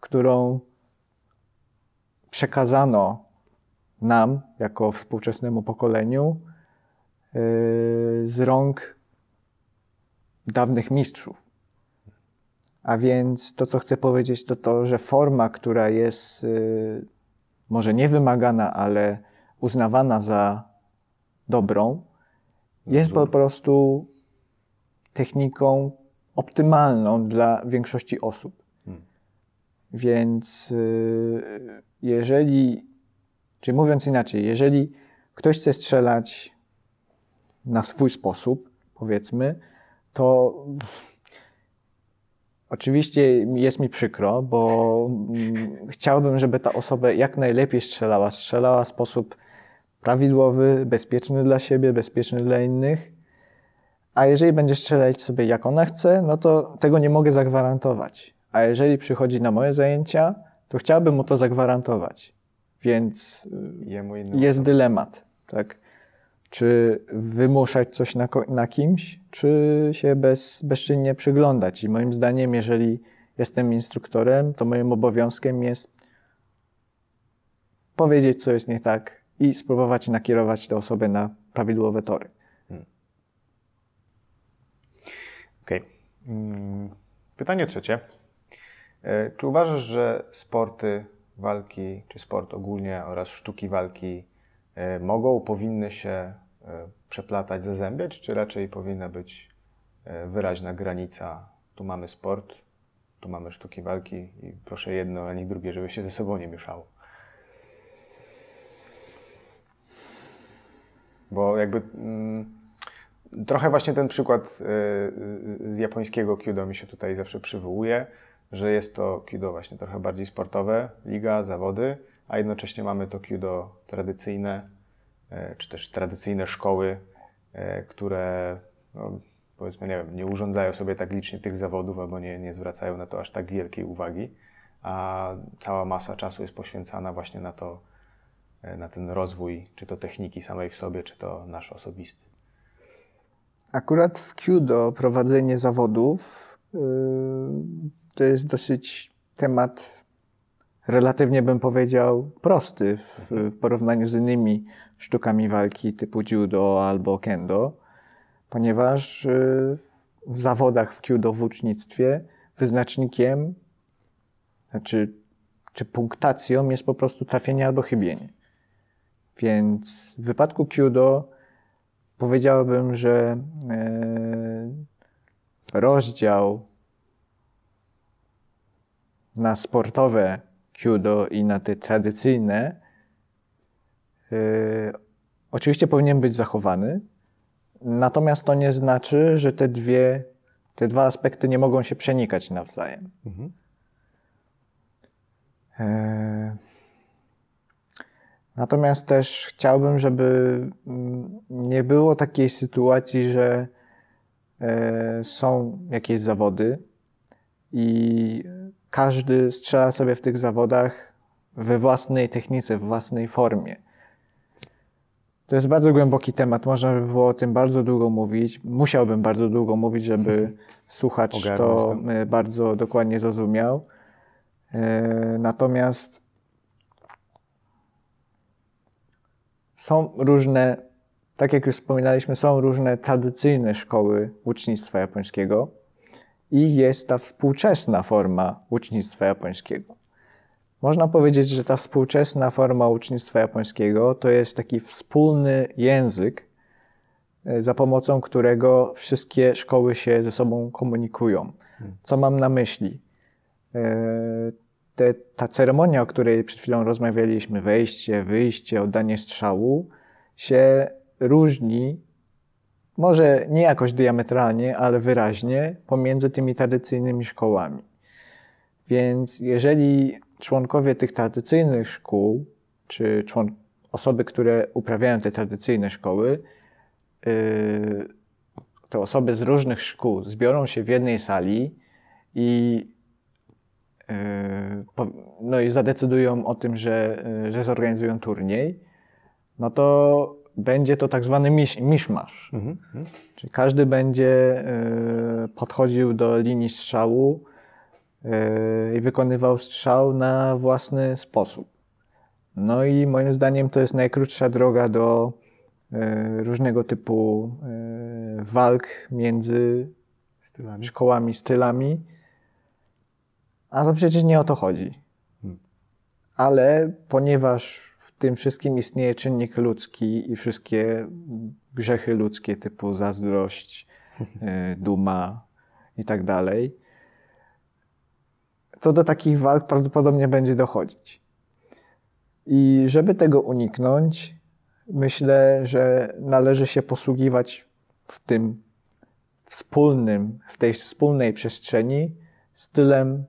Speaker 2: którą przekazano nam, jako współczesnemu pokoleniu, yy, z rąk dawnych mistrzów. A więc to, co chcę powiedzieć, to to, że forma, która jest y, może nie wymagana, ale uznawana za dobrą, jest po prostu techniką optymalną dla większości osób. Hmm. Więc y, jeżeli, czy mówiąc inaczej, jeżeli ktoś chce strzelać na swój sposób, powiedzmy, to Oczywiście jest mi przykro, bo mm, chciałbym, żeby ta osoba jak najlepiej strzelała. Strzelała w sposób prawidłowy, bezpieczny dla siebie, bezpieczny dla innych. A jeżeli będzie strzelać sobie jak ona chce, no to tego nie mogę zagwarantować. A jeżeli przychodzi na moje zajęcia, to chciałbym mu to zagwarantować. Więc jest dylemat, tak? Czy wymuszać coś na, na kimś, czy się bez, bezczynnie przyglądać. I moim zdaniem, jeżeli jestem instruktorem, to moim obowiązkiem jest powiedzieć, co jest nie tak i spróbować nakierować tę osobę na prawidłowe tory. Hmm.
Speaker 1: Okej. Okay. Hmm. Pytanie trzecie. E, czy uważasz, że sporty walki, czy sport ogólnie oraz sztuki walki e, mogą, powinny się przeplatać, zazębiać, czy raczej powinna być e, wyraźna granica? Tu mamy sport, tu mamy sztuki walki i proszę jedno, ani drugie, żeby się ze sobą nie mieszało. Bo jakby mm, trochę właśnie ten przykład y, z japońskiego kudo mi się tutaj zawsze przywołuje, że jest to kudo właśnie trochę bardziej sportowe, liga, zawody, a jednocześnie mamy to kudo tradycyjne, E, czy też tradycyjne szkoły, e, które no, powiedzmy, nie wiem, nie urządzają sobie tak licznie tych zawodów albo nie, nie zwracają na to aż tak wielkiej uwagi, a cała masa czasu jest poświęcana właśnie na to, e, na ten rozwój, czy to techniki samej w sobie, czy to nasz osobisty.
Speaker 2: Akurat w Kudo prowadzenie zawodów yy, to jest dosyć temat relatywnie bym powiedział prosty w, w porównaniu z innymi sztukami walki typu judo albo kendo, ponieważ y, w zawodach w judo w ucznictwie wyznacznikiem znaczy, czy punktacją jest po prostu trafienie albo chybienie. Więc w wypadku judo powiedziałbym, że e, rozdział na sportowe judo i na te tradycyjne e, oczywiście powinien być zachowany, natomiast to nie znaczy, że te dwie, te dwa aspekty nie mogą się przenikać nawzajem. Mhm. E, natomiast też chciałbym, żeby mm, nie było takiej sytuacji, że e, są jakieś zawody i każdy strzela sobie w tych zawodach we własnej technice, w własnej formie. To jest bardzo głęboki temat, można by było o tym bardzo długo mówić. Musiałbym bardzo długo mówić, żeby słuchacz to e, bardzo dokładnie zrozumiał. E, natomiast są różne, tak jak już wspominaliśmy, są różne tradycyjne szkoły ucznictwa japońskiego i jest ta współczesna forma ucznictwa japońskiego. Można powiedzieć, że ta współczesna forma ucznictwa japońskiego to jest taki wspólny język, e, za pomocą którego wszystkie szkoły się ze sobą komunikują. Co mam na myśli? E, te, ta ceremonia, o której przed chwilą rozmawialiśmy, wejście, wyjście, oddanie strzału, się różni, może nie jakoś diametralnie, ale wyraźnie pomiędzy tymi tradycyjnymi szkołami. Więc jeżeli członkowie tych tradycyjnych szkół, czy człon- osoby, które uprawiają te tradycyjne szkoły, yy, te osoby z różnych szkół zbiorą się w jednej sali i Yy, no i zadecydują o tym, że, yy, że zorganizują turniej, no to będzie to tak zwany misz, miszmasz. Mhm, mhm. Czyli każdy będzie yy, podchodził do linii strzału i wykonywał strzał na własny sposób. No i moim zdaniem to jest najkrótsza droga do różnego typu walk między stylami. szkołami, stylami a to przecież nie o to chodzi. Ale ponieważ tym wszystkim istnieje czynnik ludzki i wszystkie grzechy ludzkie typu zazdrość, e, duma i tak dalej, to do takich walk prawdopodobnie będzie dochodzić. I żeby tego uniknąć, myślę, że należy się posługiwać w tym wspólnym, w tej wspólnej przestrzeni stylem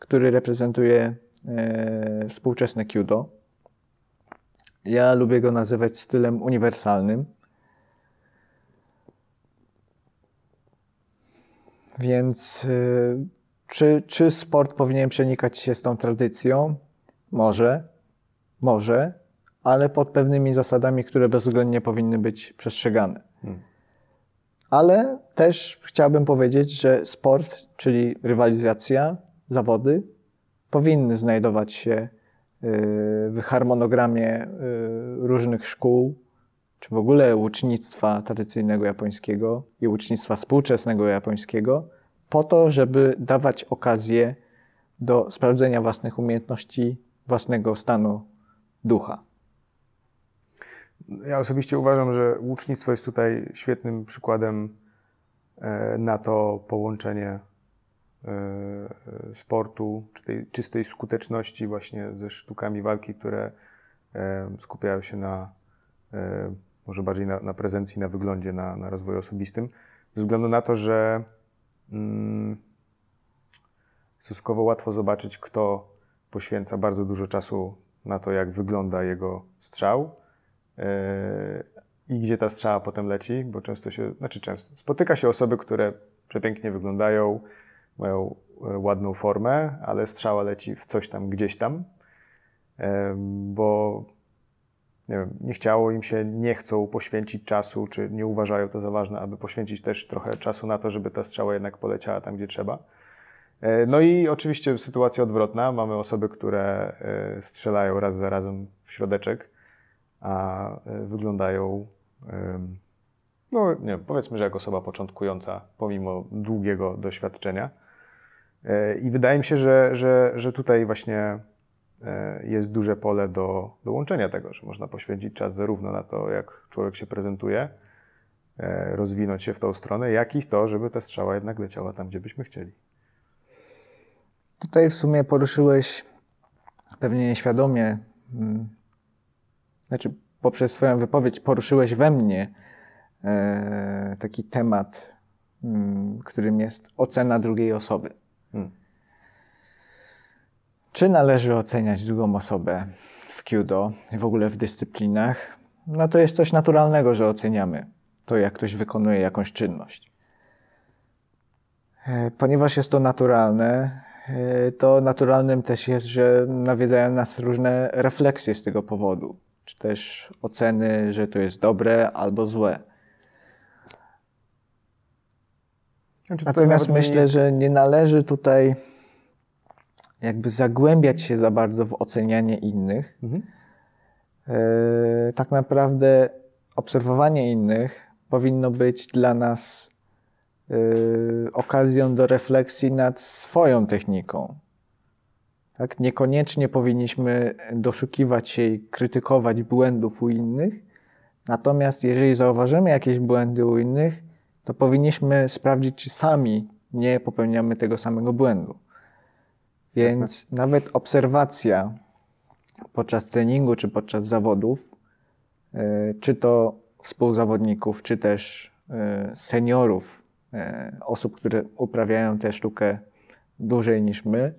Speaker 2: który reprezentuje e, współczesne Kyudo. Ja lubię go nazywać stylem uniwersalnym. Więc e, czy, czy sport powinien przenikać się z tą tradycją? Może, może, ale pod pewnymi zasadami, które bezwzględnie powinny być przestrzegane. Hmm. Ale też chciałbym powiedzieć, że sport, czyli rywalizacja, zawody powinny znajdować się y, w harmonogramie y, różnych szkół, czy w ogóle ucznictwa tradycyjnego japońskiego i ucznictwa współczesnego japońskiego, po to, żeby dawać okazję do sprawdzenia własnych umiejętności, własnego stanu ducha.
Speaker 1: Ja osobiście uważam, że łucznictwo jest tutaj świetnym przykładem e, na to połączenie sportu, czy tej czystej skuteczności właśnie ze sztukami walki, które e, skupiają się na e, może bardziej na, na prezencji, na wyglądzie, na, na rozwoju osobistym, ze względu na to, że mm, stosunkowo łatwo zobaczyć, kto poświęca bardzo dużo czasu na to, jak wygląda jego strzał i gdzie ta strzała potem leci, bo często się, znaczy często, spotyka się osoby, które przepięknie wyglądają, mają e, ładną formę, ale strzała leci w coś tam, gdzieś tam, bo nie wiem, nie chciało im się, nie chcą poświęcić czasu, czy nie uważają to za ważne, aby poświęcić też trochę czasu na to, żeby ta strzała jednak poleciała tam, gdzie trzeba. E, no i oczywiście sytuacja odwrotna. Mamy osoby, które e, strzelają raz za razem w środeczek, a wyglądają, no nie powiedzmy, że jak osoba początkująca, pomimo długiego doświadczenia. I wydaje mi się, że, że, że tutaj właśnie jest duże pole do, do łączenia tego, że można poświęcić czas zarówno na to, jak człowiek się prezentuje, rozwinąć się w tą stronę, jak i w to, żeby ta strzała jednak leciała tam, gdzie byśmy chcieli.
Speaker 2: Tutaj w sumie poruszyłeś pewnie nieświadomie, hmm, znaczy poprzez swoją wypowiedź poruszyłeś we mnie e, taki temat, hmm, którym jest ocena drugiej osoby. Hmm. Czy należy oceniać drugą osobę w Kyudo i w ogóle w dyscyplinach? No to jest coś naturalnego, że oceniamy to, jak ktoś wykonuje jakąś czynność. E, ponieważ jest to naturalne, E, to naturalnym też jest, że nawiedzają nas różne refleksje z tego powodu, czy też oceny, że to jest dobre albo złe. Znaczy Natomiast myślę, nie... że nie należy tutaj jakby zagłębiać się za bardzo w ocenianie innych. Mhm. E, tak naprawdę obserwowanie innych powinno być dla nas Y, okazją do refleksji nad swoją techniką. Tak? Niekoniecznie powinniśmy doszukiwać się i krytykować błędów u innych, natomiast jeżeli zauważymy jakieś błędy u innych, to powinniśmy sprawdzić, czy sami nie popełniamy tego samego błędu. Więc Jasne. nawet obserwacja podczas treningu czy podczas zawodów, y, czy to współzawodników, czy też y, seniorów E, osób, które uprawiają tę sztukę dłużej niż my,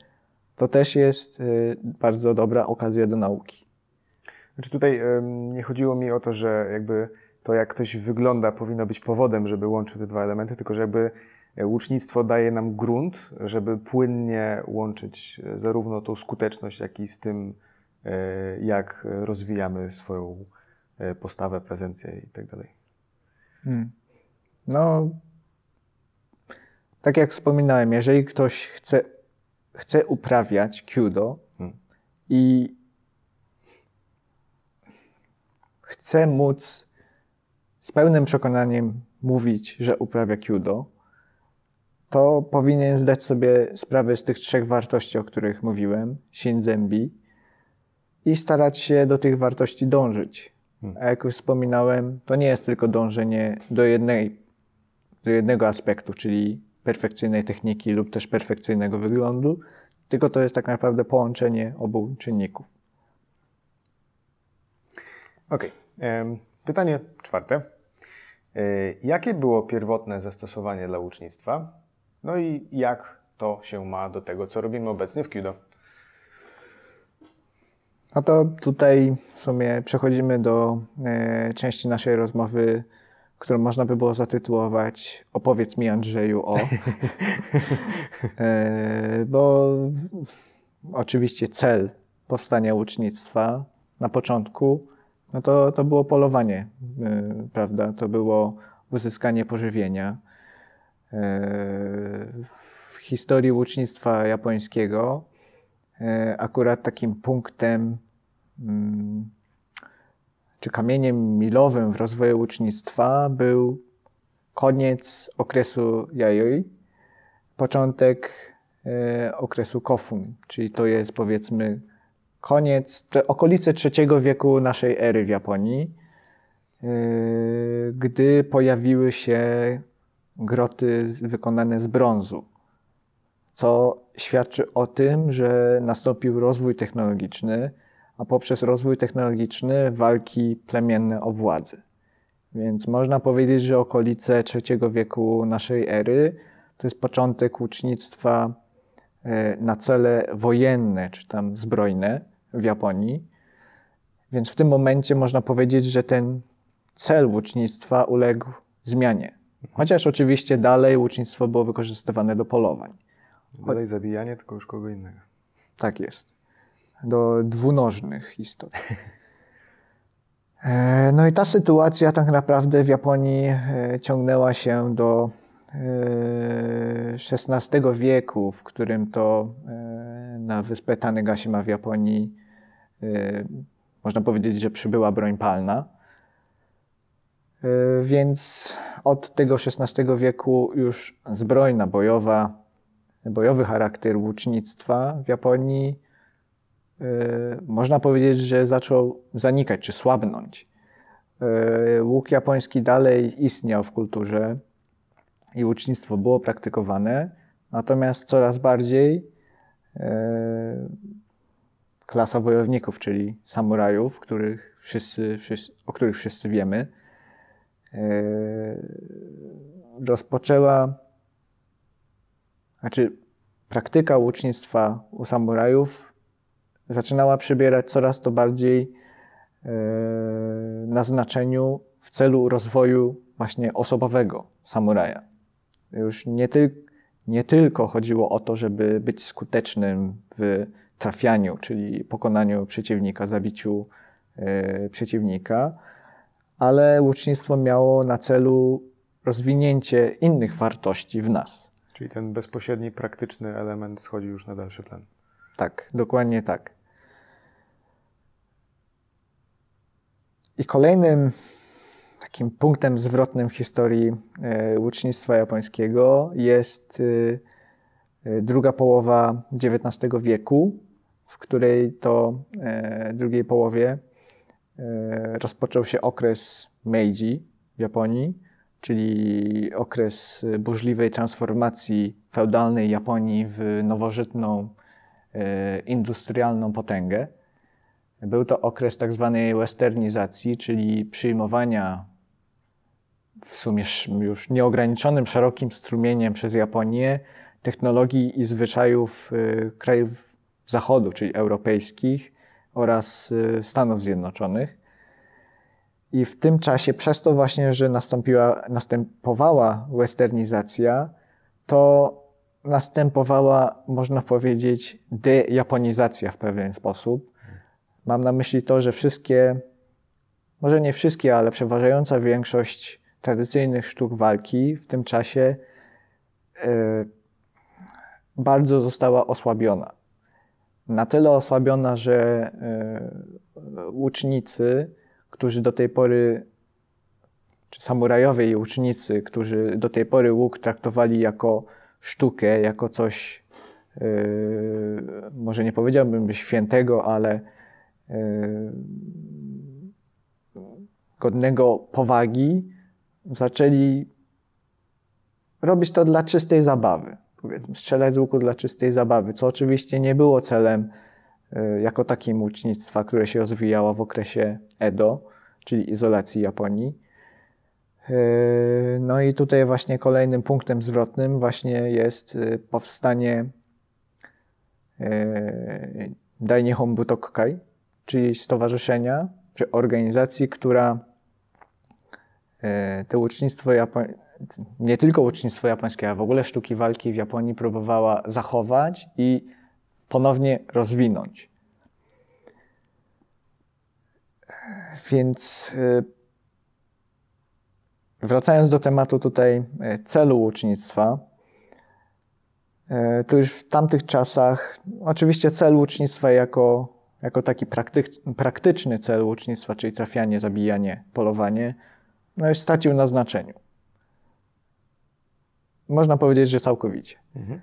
Speaker 2: to też jest e, bardzo dobra okazja do nauki.
Speaker 1: Znaczy tutaj nie chodziło mi o to, że jakby to jak ktoś wygląda powinno być powodem, żeby łączyć te dwa elementy, tylko że jakby e, łucznictwo daje nam grunt, żeby płynnie łączyć zarówno tą skuteczność, jak i z tym, jak rozwijamy swoją postawę, prezencję i tak dalej. Hmm.
Speaker 2: No, tak jak wspominałem, jeżeli ktoś chce, chce uprawiać kudo hmm. i chce móc z pełnym przekonaniem mówić, że uprawia kudo, to powinien zdać sobie sprawę z tych trzech wartości, o których mówiłem, shinzembi, i starać się do tych wartości dążyć. Hmm. A jak już wspominałem, to nie jest tylko dążenie do, jednej, do jednego aspektu, czyli perfekcyjnej techniki lub też perfekcyjnego wyglądu, tylko to jest tak naprawdę połączenie obu czynników.
Speaker 1: Ok. Pytanie czwarte. E, jakie było pierwotne zastosowanie dla łucznictwa? No i jak to się ma do tego, co robimy obecnie w Kudo?
Speaker 2: No to tutaj w sumie przechodzimy do e, części naszej rozmowy którą można by było zatytułować Opowiedz mi Andrzeju o. e, bo w, oczywiście cel powstania łucznictwa na początku, no to, to było polowanie, e, prawda? To było uzyskanie pożywienia. E, w historii łucznictwa japońskiego e, akurat takim punktem mm, czy kamieniem milowym w rozwoju ucznictwa był koniec okresu Yayoi, początek okresu Kofun, czyli to jest powiedzmy koniec, okolice trzeciego wieku naszej ery w Japonii, e, gdy pojawiły się groty wykonane z brązu, co świadczy o tym, że nastąpił rozwój technologiczny, a poprzez rozwój technologiczny walki plemienne o władzę. Więc można powiedzieć, że okolice III wieku naszej ery to jest początek łucznictwa e, na cele wojenne czy tam zbrojne w Japonii. Więc w tym momencie można powiedzieć, że ten cel łucznictwa uległ zmianie. Chociaż oczywiście dalej łucznictwo było wykorzystywane do polowań.
Speaker 1: Dalej zabijanie, tylko już kogo innego.
Speaker 2: Tak jest do dwunożnych istot. E, no i ta sytuacja tak naprawdę w Japonii e, ciągnęła się do XVI wieku, w którym to na wyspę Tanegashima w Japonii można powiedzieć, że przybyła broń palna. Więc od tego XVI wieku już zbrojna bojowa, bojowy charakter łucznictwa w Japonii można powiedzieć, że zaczął zanikać czy słabnąć. Łuk japoński dalej istniał w kulturze i łucznictwo było praktykowane, natomiast coraz bardziej klasa wojowników, czyli samurajów, których wszyscy, wszyscy, o których wszyscy wiemy, e, rozpoczęła, znaczy praktyka łucznictwa u samurajów zaczynała przybierać coraz to bardziej e, na znaczeniu w celu rozwoju właśnie osobowego samuraja. Już nie, ty, nie tylko chodziło o to, żeby być skutecznym w trafianiu, czyli pokonaniu przeciwnika, zabiciu e, przeciwnika, ale łucznictwo miało na celu rozwinięcie innych wartości w nas.
Speaker 1: Czyli ten bezpośredni, praktyczny element schodzi już na dalszy plan.
Speaker 2: Tak, dokładnie tak. I kolejnym takim punktem zwrotnym w historii e, łucznictwa japońskiego jest e, druga połowa XIX wieku, w której to drugiej połowie rozpoczął się okres Meiji w Japonii, czyli okres burzliwej transformacji feudalnej Japonii w nowożytną industrialną potęgę. Był to okres tak zwanej westernizacji, czyli przyjmowania w sumie już nieograniczonym, szerokim strumieniem przez Japonię technologii i zwyczajów krajów Zachodu, czyli europejskich oraz y, Stanów Zjednoczonych. I w tym czasie, przez to właśnie, że nastąpiła, następowała westernizacja, to następowała, można powiedzieć, dejaponizacja w pewien sposób. Mam na myśli to, że wszystkie, może nie wszystkie, ale przeważająca większość tradycyjnych sztuk walki w tym czasie e, bardzo została osłabiona. Na tyle osłabiona, że e, łucznicy, którzy do tej pory, czy samurajowie i łucznicy, którzy do tej pory łuk traktowali jako sztukę, jako coś, e, może nie powiedziałbym świętego, ale godnego powagi, zaczęli robić to dla czystej zabawy. Powiedzmy, strzelać z łuku dla czystej zabawy, co oczywiście nie było celem y, jako takim łucznictwa, które się rozwijało w okresie Edo, czyli izolacji Japonii. Y, no i tutaj właśnie kolejnym punktem zwrotnym właśnie jest y, powstanie Dainihon Butokkai, czyli stowarzyszenia, czy organizacji, która to łucznictwo japońskie, nie tylko łucznictwo japońskie, a w ogóle sztuki walki w Japonii próbowała zachować i ponownie rozwinąć. Więc e, wracając do tematu tutaj e, celu łucznictwa, to już w tamtych czasach, oczywiście cel łucznictwa jako, jako taki praktyczny cel łucznictwa, czyli trafianie, zabijanie, polowanie, no już stracił na znaczeniu. Można powiedzieć, że całkowicie. Mhm.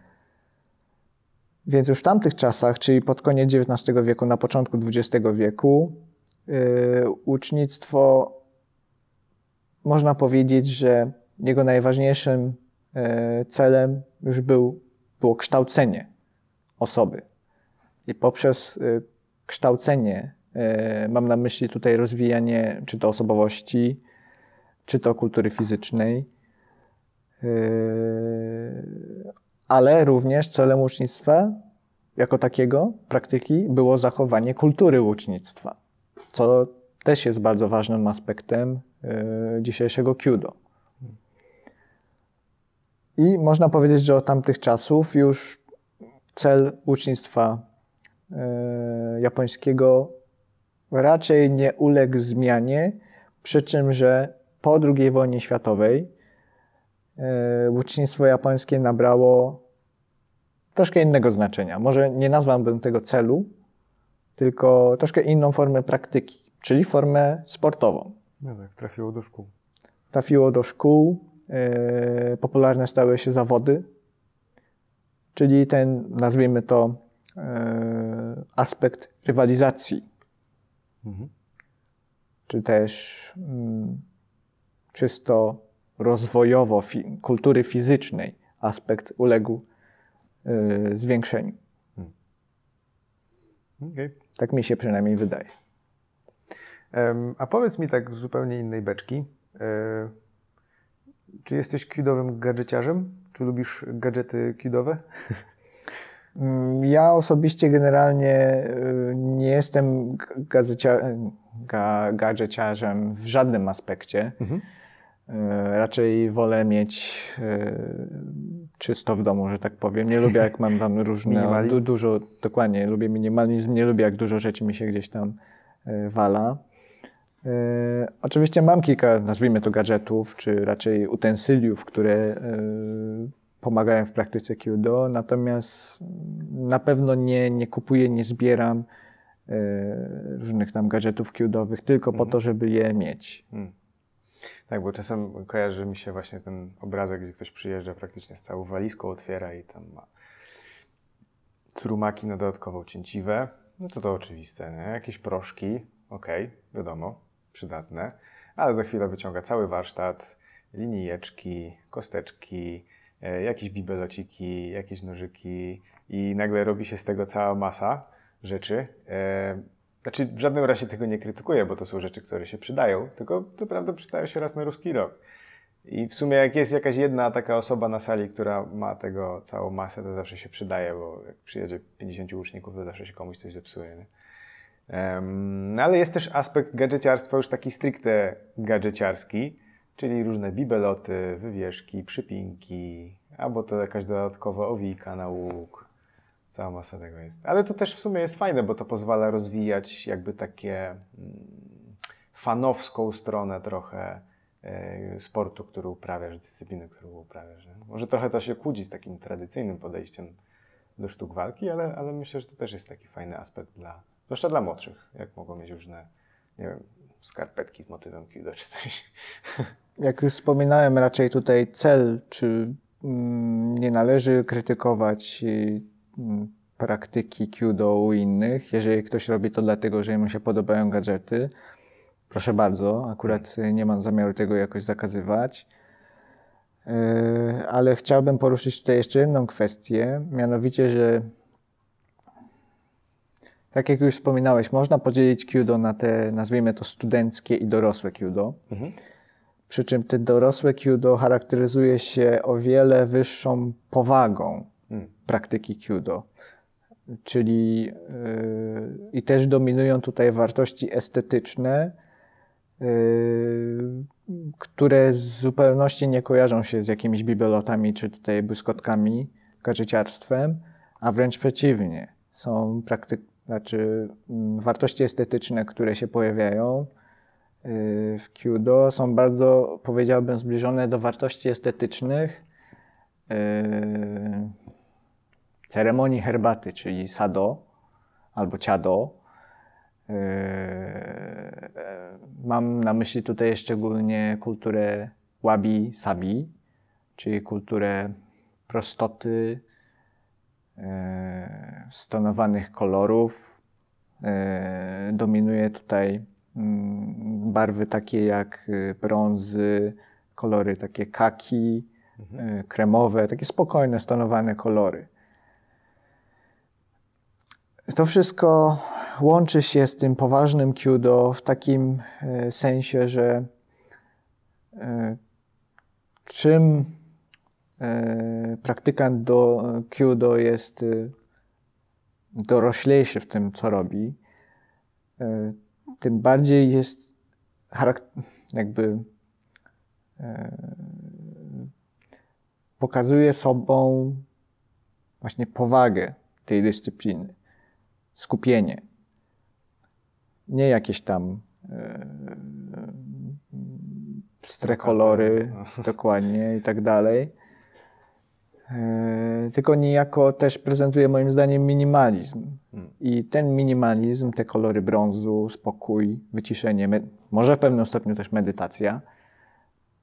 Speaker 2: Więc już w tamtych czasach, czyli pod koniec XIX wieku, na początku XX wieku, yy, ucznictwo, można powiedzieć, że jego najważniejszym yy, celem już był, było kształcenie osoby. I poprzez yy, kształcenie, yy, mam na myśli tutaj rozwijanie czy to osobowości, czy to kultury fizycznej, ale również celem ucznictwa jako takiego, praktyki, było zachowanie kultury ucznictwa, co też jest bardzo ważnym aspektem yy, dzisiejszego Kyudo. I można powiedzieć, że od tamtych czasów już cel ucznictwa yy, japońskiego raczej nie uległ zmianie, przy czym, że po II wojnie światowej łucznictwo japońskie nabrało troszkę innego znaczenia. Może nie nazwałbym tego celu, tylko troszkę inną formę praktyki, czyli formę sportową.
Speaker 1: No tak, trafiło do szkół.
Speaker 2: Trafiło do szkół, e, popularne stały się zawody, czyli ten, nazwijmy to, e, aspekt rywalizacji. Mhm. Czy też mm, czysto rozwojowo fi kultury fizycznej aspekt uległ y, zwiększeniu. Hmm. Okay. Tak mi się przynajmniej wydaje.
Speaker 1: Um, a powiedz mi tak z zupełnie innej beczki. E, czy jesteś kidowym gadżeciarzem? Czy lubisz gadżety kidowe?
Speaker 2: Mm, ja osobiście generalnie y, nie jestem gadżeciarzem w żadnym aspekcie. Mhm. Y, raczej wolę mieć y, czysto w domu, że tak powiem. Nie lubię, jak mam tam różne. Du, dużo, dokładnie, lubię minimalizm, nie lubię, jak dużo rzeczy mi się gdzieś tam wala. Oczywiście mam kilka, nazwijmy to gadżetów, czy raczej utensyliów, które pomagają w praktyce Qdo, natomiast na pewno nie, nie kupuję, nie zbieram e, różnych tam gadżetów Qdowych tylko po mhm. to, żeby je mieć. Hmm.
Speaker 1: Tak, bo czasem kojarzy mi się właśnie ten obrazek, gdzie ktoś przyjeżdża praktycznie z całą walizką, otwiera i tam ma crumaki na dodatkową cięciwę. No to to oczywiste, nie? Jakieś proszki, okej, okay, wiadomo, przydatne, ale za chwilę wyciąga cały warsztat, linijeczki, kosteczki, E, jakieś bibelociki, jakieś nożyki i nagle robi się z tego cała masa rzeczy. Znaczy, w żadnym razie tego nie krytykuję, bo to są rzeczy, które się przydają, tylko to prawda przydają się raz na ruski rok. I w sumie jak jest jakaś jedna taka osoba na sali, która ma tego całą masę, to zawsze się przydaje, bo jak przyjedzie 50 uczniów, to zawsze się komuś coś zepsuje. Nie? Um, no ale jest też aspekt gadżeciarstwa już taki stricte gadżeciarski, czyli różne bibeloty, wywieszki, przypinki, albo to jakaś dodatkowa owika na łuk. Cała masa tego jest. Ale to też w sumie jest fajne, bo to pozwala rozwijać jakby takie mm, fanowską stronę trochę e, sportu, który uprawiasz, dyscypliny, którą uprawiasz. Może trochę to się kłóci z takim tradycyjnym podejściem do sztuk walki, ale, ale myślę, że to też jest taki fajny aspekt dla, zwłaszcza dla młodszych, jak mogą mieć różne, nie wiem, skarpetki z motywem kido czy coś.
Speaker 2: Jak już wspominałem, raczej tutaj cel, czy mm, nie należy krytykować praktyki Qdo u innych. Jeżeli ktoś robi to dlatego, że mu się podobają gadżety, proszę bardzo, akurat nie mam zamiaru tego jakoś zakazywać. Y, ale chciałbym poruszyć tutaj jeszcze jedną kwestię, mianowicie, że tak jak już wspominałeś, można podzielić Qdo na te, nazwijmy to, studenckie i dorosłe Qdo. Mhm. Przy czym te dorosłe Qdo charakteryzuje się o wiele wyższą powagą. Praktyki Qdo. Czyli yy, i też dominują tutaj wartości estetyczne, yy, które z zupełności nie kojarzą się z jakimiś bibelotami czy tutaj błyskotkami, gadżeciarstwem, a wręcz przeciwnie. Są praktyk znaczy mm, wartości estetyczne, które się pojawiają y, w Qdo są bardzo, powiedziałbym, zbliżone do wartości estetycznych y, ceremonii herbaty, czyli sado albo ciado. Y, mam na myśli tutaj szczególnie kulturę wabi-sabi, czyli kulturę prostoty, E, stonowanych kolorów. E, dominuje tutaj mm, barwy takie jak brązy, kolory takie kaki, mhm. kremowe, takie spokojne, stonowane kolory. To wszystko łączy się z tym poważnym Kyudo w takim sensie, że czym E, praktykant do Kyudo jest e, doroślejszy w tym, co robi, e, tym bardziej jest jakby pokazuje sobą właśnie powagę tej dyscypliny, skupienie. Nie jakieś tam pstre kolory, dokładnie i tak dalej. E, tylko niejako też prezentuje moim zdaniem minimalizm. I ten minimalizm, te kolory brązu, spokój, wyciszenie, może w pewnym stopniu też medytacja,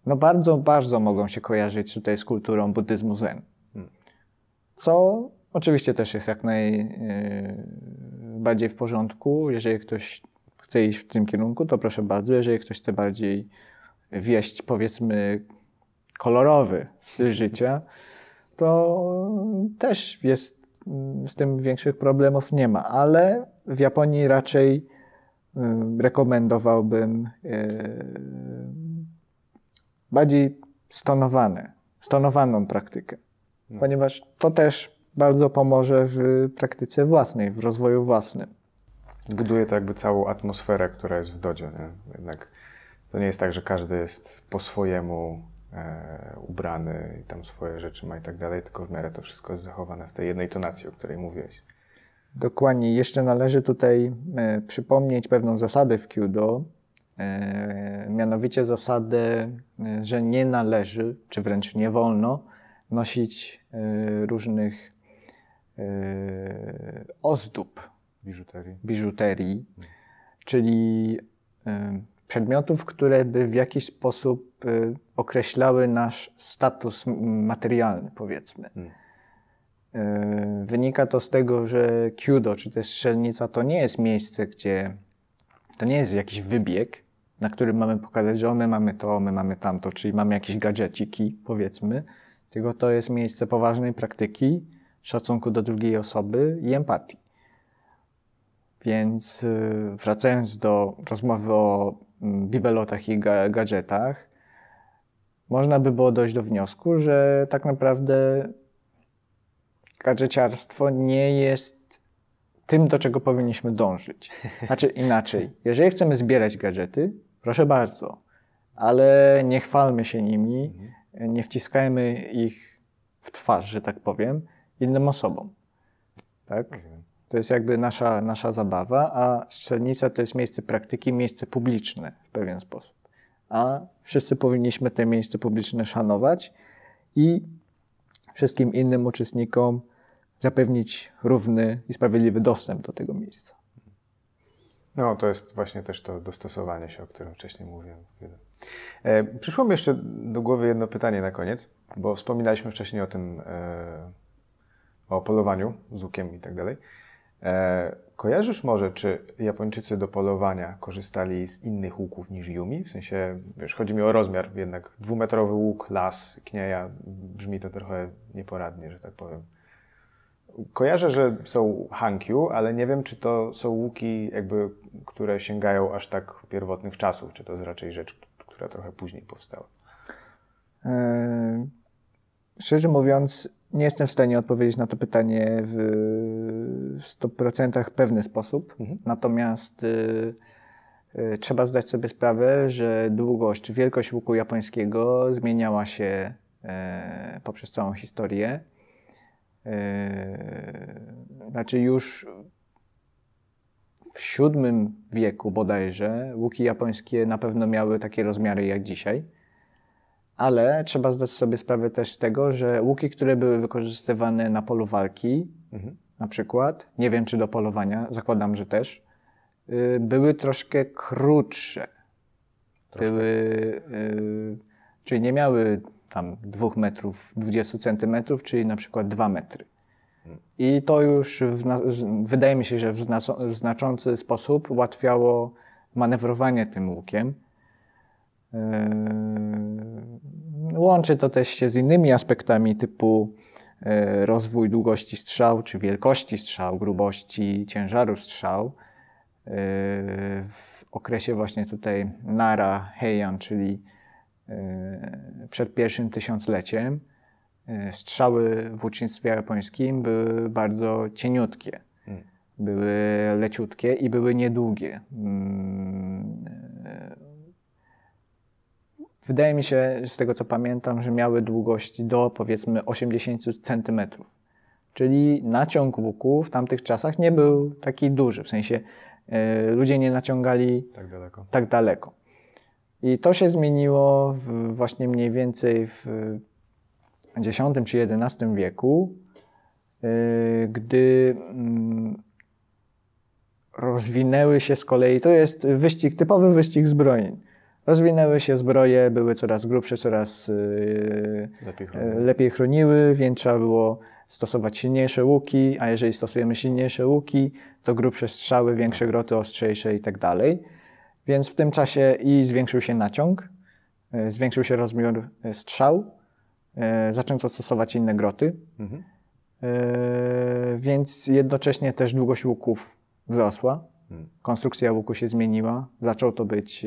Speaker 2: no bardzo, bardzo mogą się kojarzyć tutaj z kulturą buddyzmu zen. Co oczywiście też jest jak najbardziej w porządku. Jeżeli ktoś chce iść w tym kierunku, to proszę bardzo. Jeżeli ktoś chce bardziej wieść, powiedzmy, kolorowy styl życia, to też jest z tym większych problemów nie ma, ale w Japonii raczej rekomendowałbym bardziej stonowane, stonowaną praktykę, no. ponieważ to też bardzo pomoże w praktyce własnej, w rozwoju własnym.
Speaker 1: Buduje to jakby całą atmosferę, która jest w dodzie. Jednak to nie jest tak, że każdy jest po swojemu e, ubrany i tam swoje rzeczy ma i tak dalej, tylko w miarę to wszystko jest zachowane w tej jednej tonacji, o której mówiłeś.
Speaker 2: Dokładnie. Jeszcze należy tutaj e, przypomnieć pewną zasadę w Kyudo, e, mianowicie zasadę, e, że nie należy, czy wręcz nie wolno nosić e, różnych ozdób,
Speaker 1: biżuterii,
Speaker 2: biżuterii czyli przedmiotów, które by w jakiś sposób określały nasz status materialny, powiedzmy. Hmm. Wynika to z tego, że Kyudo, czy też strzelnica, to nie jest miejsce, gdzie to nie jest jakiś wybieg, na którym mamy pokazać, że my mamy to, my mamy tamto, czyli mamy jakieś gadżeciki, powiedzmy, tylko to jest miejsce poważnej praktyki, szacunku do drugiej osoby i empatii. Więc y, wracając do rozmowy o mm, bibelotach i gadżetach, można by było dojść do wniosku, że tak naprawdę gadżeciarstwo nie jest tym, do czego powinniśmy dążyć. Znaczy inaczej, jeżeli chcemy zbierać gadżety, proszę bardzo, ale nie chwalmy się nimi, nie wciskajmy ich w twarz, że tak powiem, innym osobom. Tak? To jest jakby nasza, nasza zabawa, a strzelnica to jest miejsce praktyki, miejsce publiczne w pewien sposób. A wszyscy powinniśmy te miejsce publiczne szanować i wszystkim innym uczestnikom zapewnić równy i sprawiedliwy dostęp do tego miejsca.
Speaker 1: No, to jest właśnie też to dostosowanie się, o którym wcześniej mówiłem. E, przyszło mi jeszcze do głowy jedno pytanie na koniec, bo wspominaliśmy wcześniej o tym, e, o polowaniu z łukiem i tak dalej. E, kojarzysz może, czy Japończycy do polowania korzystali z innych łuków niż Yumi? W sensie, wiesz, chodzi mi o rozmiar, jednak dwumetrowy łuk, las, knieja, brzmi to trochę nieporadnie, że tak powiem. Kojarzę, że są Hankyu, ale nie wiem, czy to są łuki, jakby, które sięgają aż tak pierwotnych czasów, czy to jest raczej rzecz, która trochę później powstała. Yy,
Speaker 2: szczerze mówiąc, nie jestem w stanie odpowiedzieć na to pytanie w 100% pewny sposób. Mhm. Natomiast y, y, trzeba zdać sobie sprawę, że długość wielkość łuku japońskiego zmieniała się y, poprzez całą historię. Yy, znaczy już w VII wieku bodajże łuki japońskie na pewno miały takie rozmiary jak dzisiaj. Ale trzeba zdać sobie sprawę też z tego, że łuki, które były wykorzystywane na polu walki, mhm. na przykład, nie wiem czy do polowania, zakładam, że też, yy, były troszkę krótsze. Troszkę. Były, yy, czyli nie miały tam 2 metrów 20 centymetrów, czyli na przykład 2 metry. I to już wydaje mi się, że w, w znaczący sposób ułatwiało manewrowanie tym łukiem. Yy, łączy to też się z innymi aspektami typu yy, rozwój długości strzał, czy wielkości strzał, grubości, ciężaru strzał. Yy, w okresie właśnie tutaj Nara Heian, czyli przed pierwszym tysiącleciem, strzały w ucznictwie japońskim były bardzo cieniutkie. Hmm. Były leciutkie i były niedługie. Wydaje mi się, z tego co pamiętam, że miały długość do powiedzmy 80 cm. Czyli naciąg łuku w tamtych czasach nie był taki duży. W sensie e, ludzie nie naciągali
Speaker 1: tak daleko.
Speaker 2: Tak daleko. I to się zmieniło w, właśnie mniej więcej w X czy XI wieku, y, gdy mm, rozwinęły się z kolei, to jest wyścig, typowy wyścig zbrojeń. Rozwinęły się zbroje, były coraz grubsze, coraz y,
Speaker 1: Lepiej
Speaker 2: e,
Speaker 1: chroniły.
Speaker 2: lepiej chroniły, więc trzeba było stosować silniejsze łuki, a jeżeli stosujemy silniejsze łuki, to grubsze strzały, większe groty, ostrzejsze i tak dalej. Więc w tym czasie i zwiększył się naciąg, e, zwiększył się rozmiar strzał, e, zaczęto stosować inne groty,
Speaker 1: Mhm.
Speaker 2: więc jednocześnie też długość łuków wzrosła.
Speaker 1: Hmm.
Speaker 2: Konstrukcja łuku się zmieniła. Zaczął to być,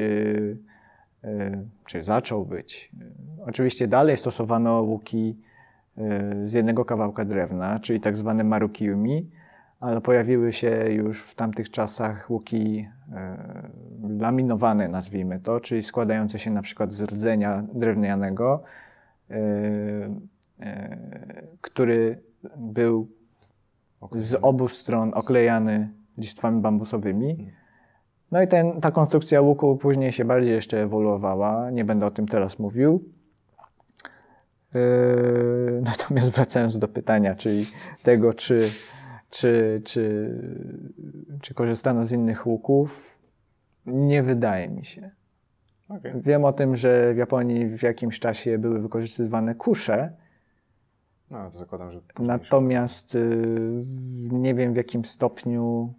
Speaker 2: czy zaczął być. e, Oczywiście dalej stosowano łuki e, z jednego kawałka drewna, czyli tak zwane marukiumi, ale pojawiły się już w tamtych czasach łuki e, laminowane, nazwijmy to, czyli składające się na przykład z rdzenia drewnianego, e, e, który był z obu stron oklejany listwami bambusowymi. No i ten, ta konstrukcja łuku później się bardziej jeszcze ewoluowała. Nie będę o tym teraz mówił. Yy, natomiast wracając do pytania, czyli tego, czy, czy, czy, czy korzystano z innych łuków, nie wydaje mi się.
Speaker 1: Okej.
Speaker 2: Wiem o tym, że w Japonii w jakimś czasie były wykorzystywane kusze,
Speaker 1: No, to zakładam, że
Speaker 2: natomiast y, nie wiem w jakim stopniu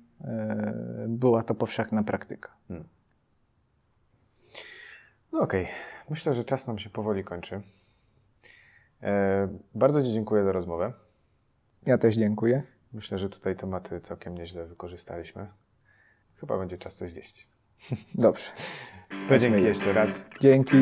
Speaker 2: była to powszechna praktyka.
Speaker 1: No okej. Myślę, że czas nam się powoli kończy. E, bardzo Ci dziękuję za rozmowę.
Speaker 2: Ja też dziękuję.
Speaker 1: Myślę, że tutaj tematy całkiem nieźle wykorzystaliśmy. Chyba będzie czas coś zjeść.
Speaker 2: Dobrze.
Speaker 1: To dzięki jeszcze raz.
Speaker 2: Dzięki.